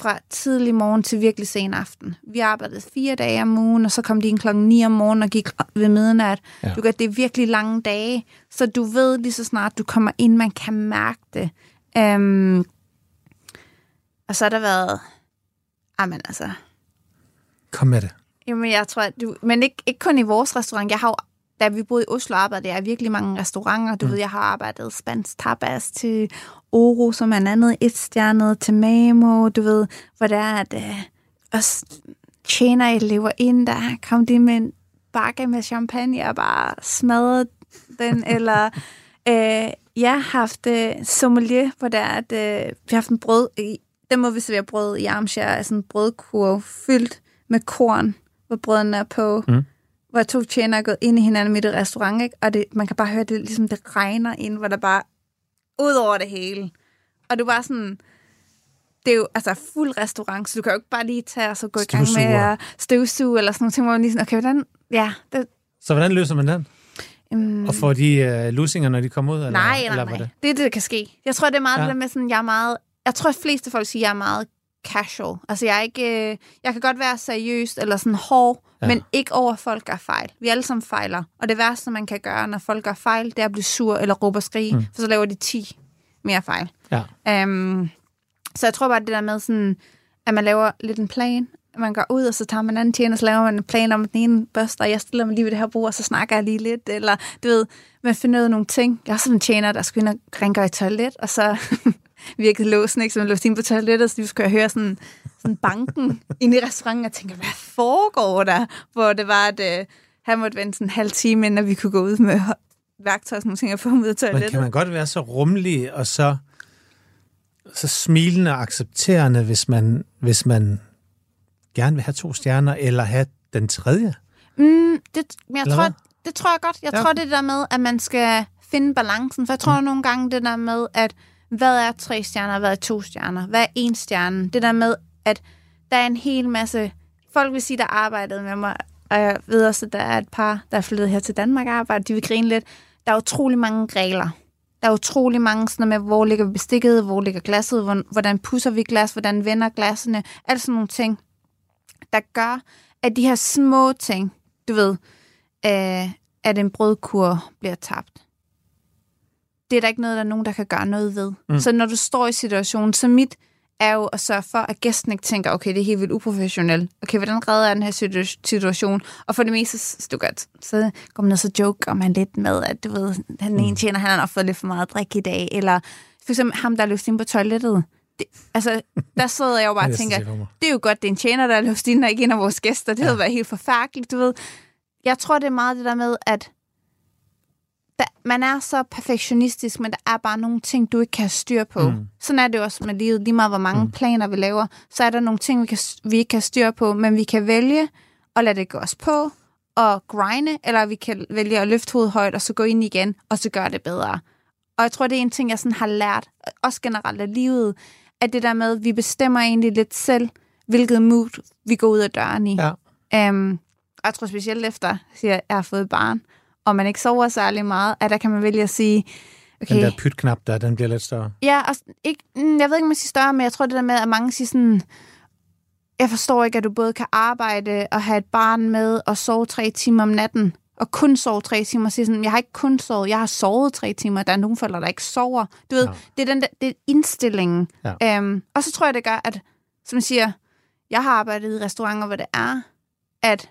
fra tidlig morgen til virkelig sen aften. Vi arbejdede fire dage om ugen, og så kom de ind klokken 9 om morgenen og gik ved midnat. Ja. Du gør, det er virkelig lange dage, så du ved lige så snart du kommer ind, man kan mærke det. Um, og så har der været... Jamen altså... Kom med det. Jamen, jeg tror, at du... Men ikke, ikke kun i vores restaurant. Jeg har jo, da vi boede i Oslo, arbejdede jeg i virkelig mange restauranter. Du mm. ved, jeg har arbejdet spansk tapas til Oro, som er en andet et stjernet, til Mamo, du ved, hvor det er, at øh, også tjener elever ind, der kom de med en bakke med champagne og bare smadrede den, eller øh, jeg har haft øh, sommelier, hvor det er, at øh, vi har haft en brød, i, der må vi servere brød i armskjær, altså en brødkurv fyldt med korn, hvor brødene er på, Mm. Hvor to tjener er gået ind i hinanden midt i restaurant, ikke? og det, man kan bare høre, det ligesom det regner ind, hvor der bare ud over det hele. Og du bare sådan, det er jo altså fuld restaurant, så du kan jo ikke bare lige tage og så gå i gang med Støvsuger. at støvsuge eller sådan noget, ting, hvor man lige sådan, okay, hvordan, ja, det, Så hvordan løser man den? um, Og får de uh, lusinger, når de kommer ud? Eller, nej, nej, eller nej. Det? det er det, der kan ske. Jeg tror, det er meget ja. det der med sådan, jeg er meget, jeg tror, at fleste folk siger, at jeg er meget casual. Altså, jeg er ikke, øh, jeg kan godt være seriøs eller sådan hård, Ja. men ikke over, at folk gør fejl. Vi alle sammen fejler. Og det værste, man kan gøre, når folk gør fejl, det er at blive sur eller råbe og skrige, Mm. for så laver de 10 mere fejl. Ja. Um, så jeg tror bare, det der med sådan, at man laver lidt en plan, man går ud, og så tager man en anden tjener, og så laver man en plan om, at den ene børster, og jeg stiller mig lige ved det her bord, og så snakker jeg lige lidt, eller du ved, man finder ud af nogle ting. Jeg er også en tjener, der skulle ind og rengøre i toilet, og så virkede låsen, ikke, så man låste ind på toilettet, så vi skulle høre sådan, sådan banken inde i restauranten, og tænkte, hvad foregår der? Hvor det var, at øh, han måtte vente sådan en halv time, inden vi kunne gå ud med værktøj og sådan nogle ting, og få ham ud af Men toilettet. kan man godt være så rummelig og så så smilende og accepterende, hvis man, hvis man gerne vil have to stjerner, eller have den tredje? Mm, det, men jeg Eller tror, hvad? det tror jeg godt. Jeg Ja. tror, det der med, at man skal finde balancen. For jeg tror nogle gange det der med, at hvad er tre stjerner, hvad er to stjerner, hvad er en stjerne. Det der med, at der er en hel masse... Folk vil sige, der arbejdede med mig, og jeg ved også, at der er et par, der er flyttet her til Danmark og arbejder. De vil grine lidt. Der er utrolig mange regler. Der er utrolig mange sådan med, hvor ligger bestikket, hvor ligger glasset, hvor- hvordan pusser vi glas, hvordan vender glassene, alt sådan nogle ting, der gør, at de her små ting, du ved, øh, at en brødkur bliver tabt. Det er der ikke noget, der er nogen, der kan gøre noget ved. Mm. Så når du står i situationen, så mit er jo at sørge for, at gæsten ikke tænker, okay, det er helt vildt uprofessionelt. Okay, hvordan redder jeg den her situ- situation? Og for det meste, så, du godt, så går man ned så joke man lidt med, at du ved, den ene tjener, han har nok fået lidt for meget drik i dag. Eller for eksempel ham, der er løst ind på toilettet. Det, altså, der sidder jeg jo bare og tænker, det er jo godt, det er en tjener, der er løst ind, og ikke en af vores gæster. Det ja. havde været helt forfærdeligt, du ved. Jeg tror, det er meget det der med, at der, man er så perfektionistisk, men der er bare nogle ting, du ikke kan have styr på. Mm. Sådan er det også med livet. Lige meget, hvor mange mm. planer vi laver, så er der nogle ting, vi, kan, vi ikke kan have styr på, men vi kan vælge at lade det gå os på, og grinde, eller vi kan vælge at løfte hovedet højt, og så gå ind igen, og så gøre det bedre. Og jeg tror, det er en ting, jeg sådan har lært, også generelt af livet, at det der med, at vi bestemmer egentlig lidt selv, hvilket mood vi går ud af døren i. Ja. Um, og jeg tror specielt efter, siger, jeg har fået et barn, og man ikke sover særlig meget, at der kan man vælge at sige, okay, Den der pytknap der, den bliver lidt større. Ja, og ikke, mm, jeg ved ikke, om jeg siger større, men jeg tror det der med, at mange siger sådan, jeg forstår ikke, at du både kan arbejde og have et barn med og sove tre timer om natten, og kun sove tre timer, og sige sådan, jeg har ikke kun sovet, jeg har sovet tre timer, der er nogle forældre, der ikke sover. Du ved, Ja. det er den der, det er indstillingen. Ja. Øhm, og så tror jeg, det gør, at, som jeg siger, jeg har arbejdet i restauranter, hvor det er, at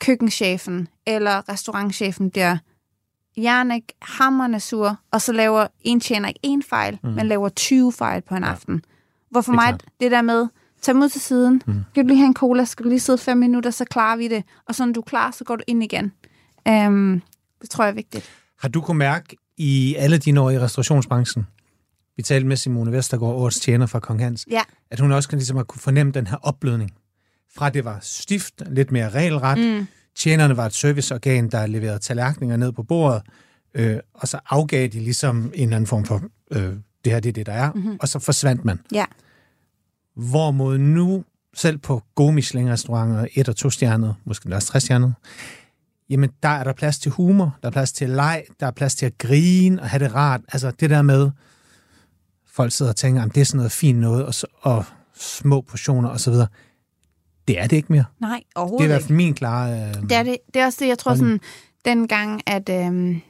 køkkenchefen eller restaurantchefen bliver hjernek hammerne sur, og så laver en tjener ikke en fejl, mm. men laver 20 fejl på en Ja. aften. Hvor for Det er mig, klart. det der med, tag mod til siden, mm. skal du lige have en cola, skal du lige sidde fem minutter, så klarer vi det. Og så når du er klar, så går du ind igen. Um, det tror jeg er vigtigt. Har du kunnet mærke i alle dine år i restaurationsbranchen, vi talte med Simone Vestergaard, årets tjener fra Kong Hans, Ja. at hun også kan ligesom have kunne fornemme den her opblødning. Fra det var stift, lidt mere regelret, mm. tjenerne var et serviceorgan, der leverede tallerkener ned på bordet, øh, og så afgav de ligesom en eller anden form for, øh, det her det er det, der er, mm-hmm. og så forsvandt man. Ja. Hvorimod nu, selv på gode Michelin-restauranter, et og to stjerner, måske også tre stjerner, jamen der er der plads til humor, der er plads til leg, der er plads til at grine og have det rart. Altså det der med, folk sidder og tænker, at det er sådan noget fint noget, og, så, og små portioner osv. Det er det ikke mere. Nej, Det er i overhovedet hvert fald min klare... Øh, Det er, det, det er også det, jeg tror sådan, dengang, at øhm,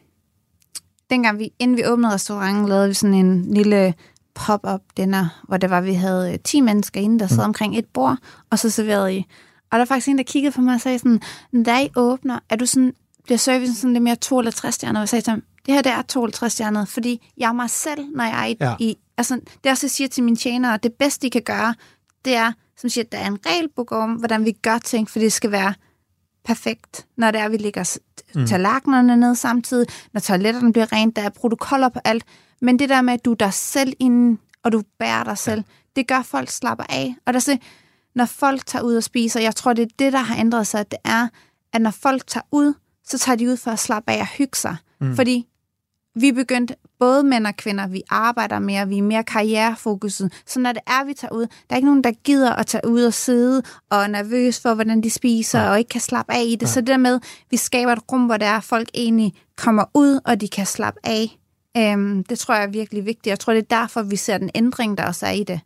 dengang vi, inden vi åbnede restauranten, lavede vi sådan en lille pop-up dinner, hvor det var, vi havde øh, 10 mennesker inde, der sad mm. omkring et bord, og så serverede I. Og der var faktisk en, der kiggede på mig og sagde sådan, da I åbner, er du sådan, bliver servicen sådan lidt mere 2 eller 3 stjerner? Og jeg sagde til ham, det her det er 2 eller 3 stjerner, fordi jeg er mig selv, når jeg er i, Ja. i altså, det er også, jeg siger til mine tjenere, det bedste, de kan gøre, det er, som siger, der er en regelbog om, hvordan vi gør ting, for det skal være perfekt, når det er, vi lægger s- mm. tallerkenerne ned samtidig, når toiletterne bliver rent, der er protokoller på alt. Men det der med, at du er dig selv inden, og du bærer dig selv, det gør, at folk slapper af. Og der er så, når folk tager ud og spiser, jeg tror, det er det, der har ændret sig, at det er, at når folk tager ud, så tager de ud for at slappe af og hygge sig. Mm. Fordi vi er begyndt, både mænd og kvinder, vi arbejder mere, vi er mere karrierefokuset. Så når det er, vi tager ud, der er ikke nogen, der gider at tage ud og sidde og er nervøs for, hvordan de spiser, ja. og ikke kan slappe af i det. Ja. Så det der med, vi skaber et rum, hvor der er, folk egentlig kommer ud, og de kan slappe af. Øhm, det tror jeg er virkelig vigtigt. Jeg tror, det er derfor, vi ser den ændring, der også er i det.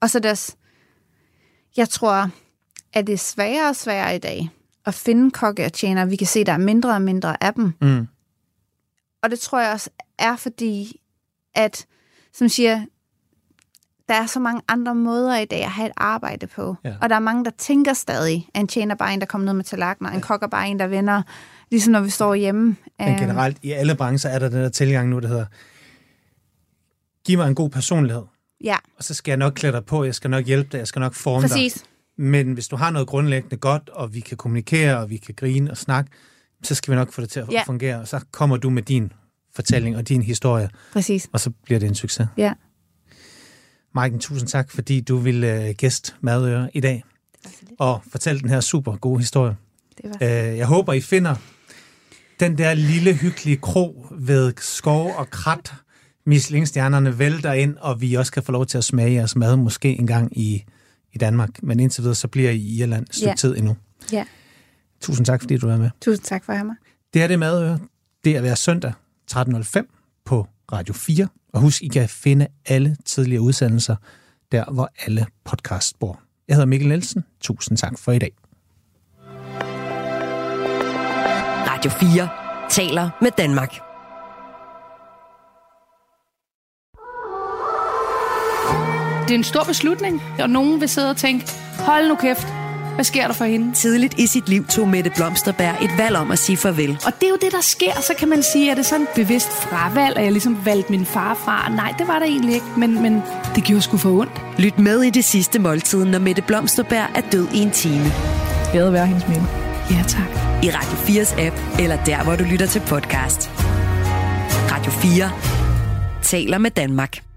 Og så det også, jeg tror, at det er sværere og sværere i dag at finde kokke og tjener. Vi kan se, at der er mindre og mindre af dem. Mm. Og det tror jeg også er fordi, at, som siger, der er så mange andre måder i dag at have et arbejde på. Ja. Og der er mange, der tænker stadig, at en tjener bare en, der kommer ned med tallerkener, en kok er bare en, der vender, ligesom når vi står hjemme. Men generelt, i alle brancher er der den der tilgang nu, der hedder, giv mig en god personlighed, Ja, og så skal jeg nok klæde dig på, jeg skal nok hjælpe dig, jeg skal nok forme dig. præcis. Men hvis du har noget grundlæggende godt, og vi kan kommunikere, og vi kan grine og snakke, så skal vi nok få det til at Ja. fungere. Og så kommer du med din fortælling og din historie, Præcis. og så bliver det en succes. Ja. Maiken, tusind tak, fordi du ville uh, gæste Madøre i dag og fortælle den her super gode historie. Det var uh, jeg håber, I finder den der lille hyggelige kro ved skov og krat. Michelin-stjernerne vælter ind, og vi også kan få lov til at smage jeres mad, måske en gang i, i Danmark. Men indtil videre, så bliver I i Irland et stykke ja. tid endnu. Ja. Tusind tak, fordi du er med. Tusind tak for at have mig. Det er det Madøre. Det er hver søndag 13.05 på Radio 4. Og husk, I kan finde alle tidligere udsendelser der, hvor alle podcasts bor. Jeg hedder Mikkel Nielsen. Tusind tak for i dag. Radio 4 taler med Danmark. Det er en stor beslutning, og nogen vil sidde og tænke, hold nu kæft, hvad sker der for hende? Tidligt i sit liv tog Mette Blomsterberg et valg om at sige farvel. Og det er jo det, der sker. Så kan man sige, at det er sådan et bevidst fravalg, at jeg ligesom valgte min far fra. Nej, det var der egentlig ikke, men, men det gjorde sgu for ondt. Lyt med i det sidste måltid, når Mette Blomsterberg er død i en time. Glæde være hendes minde. Ja, tak. I Radio 4's app, eller der, hvor du lytter til podcast. Radio 4 taler med Danmark.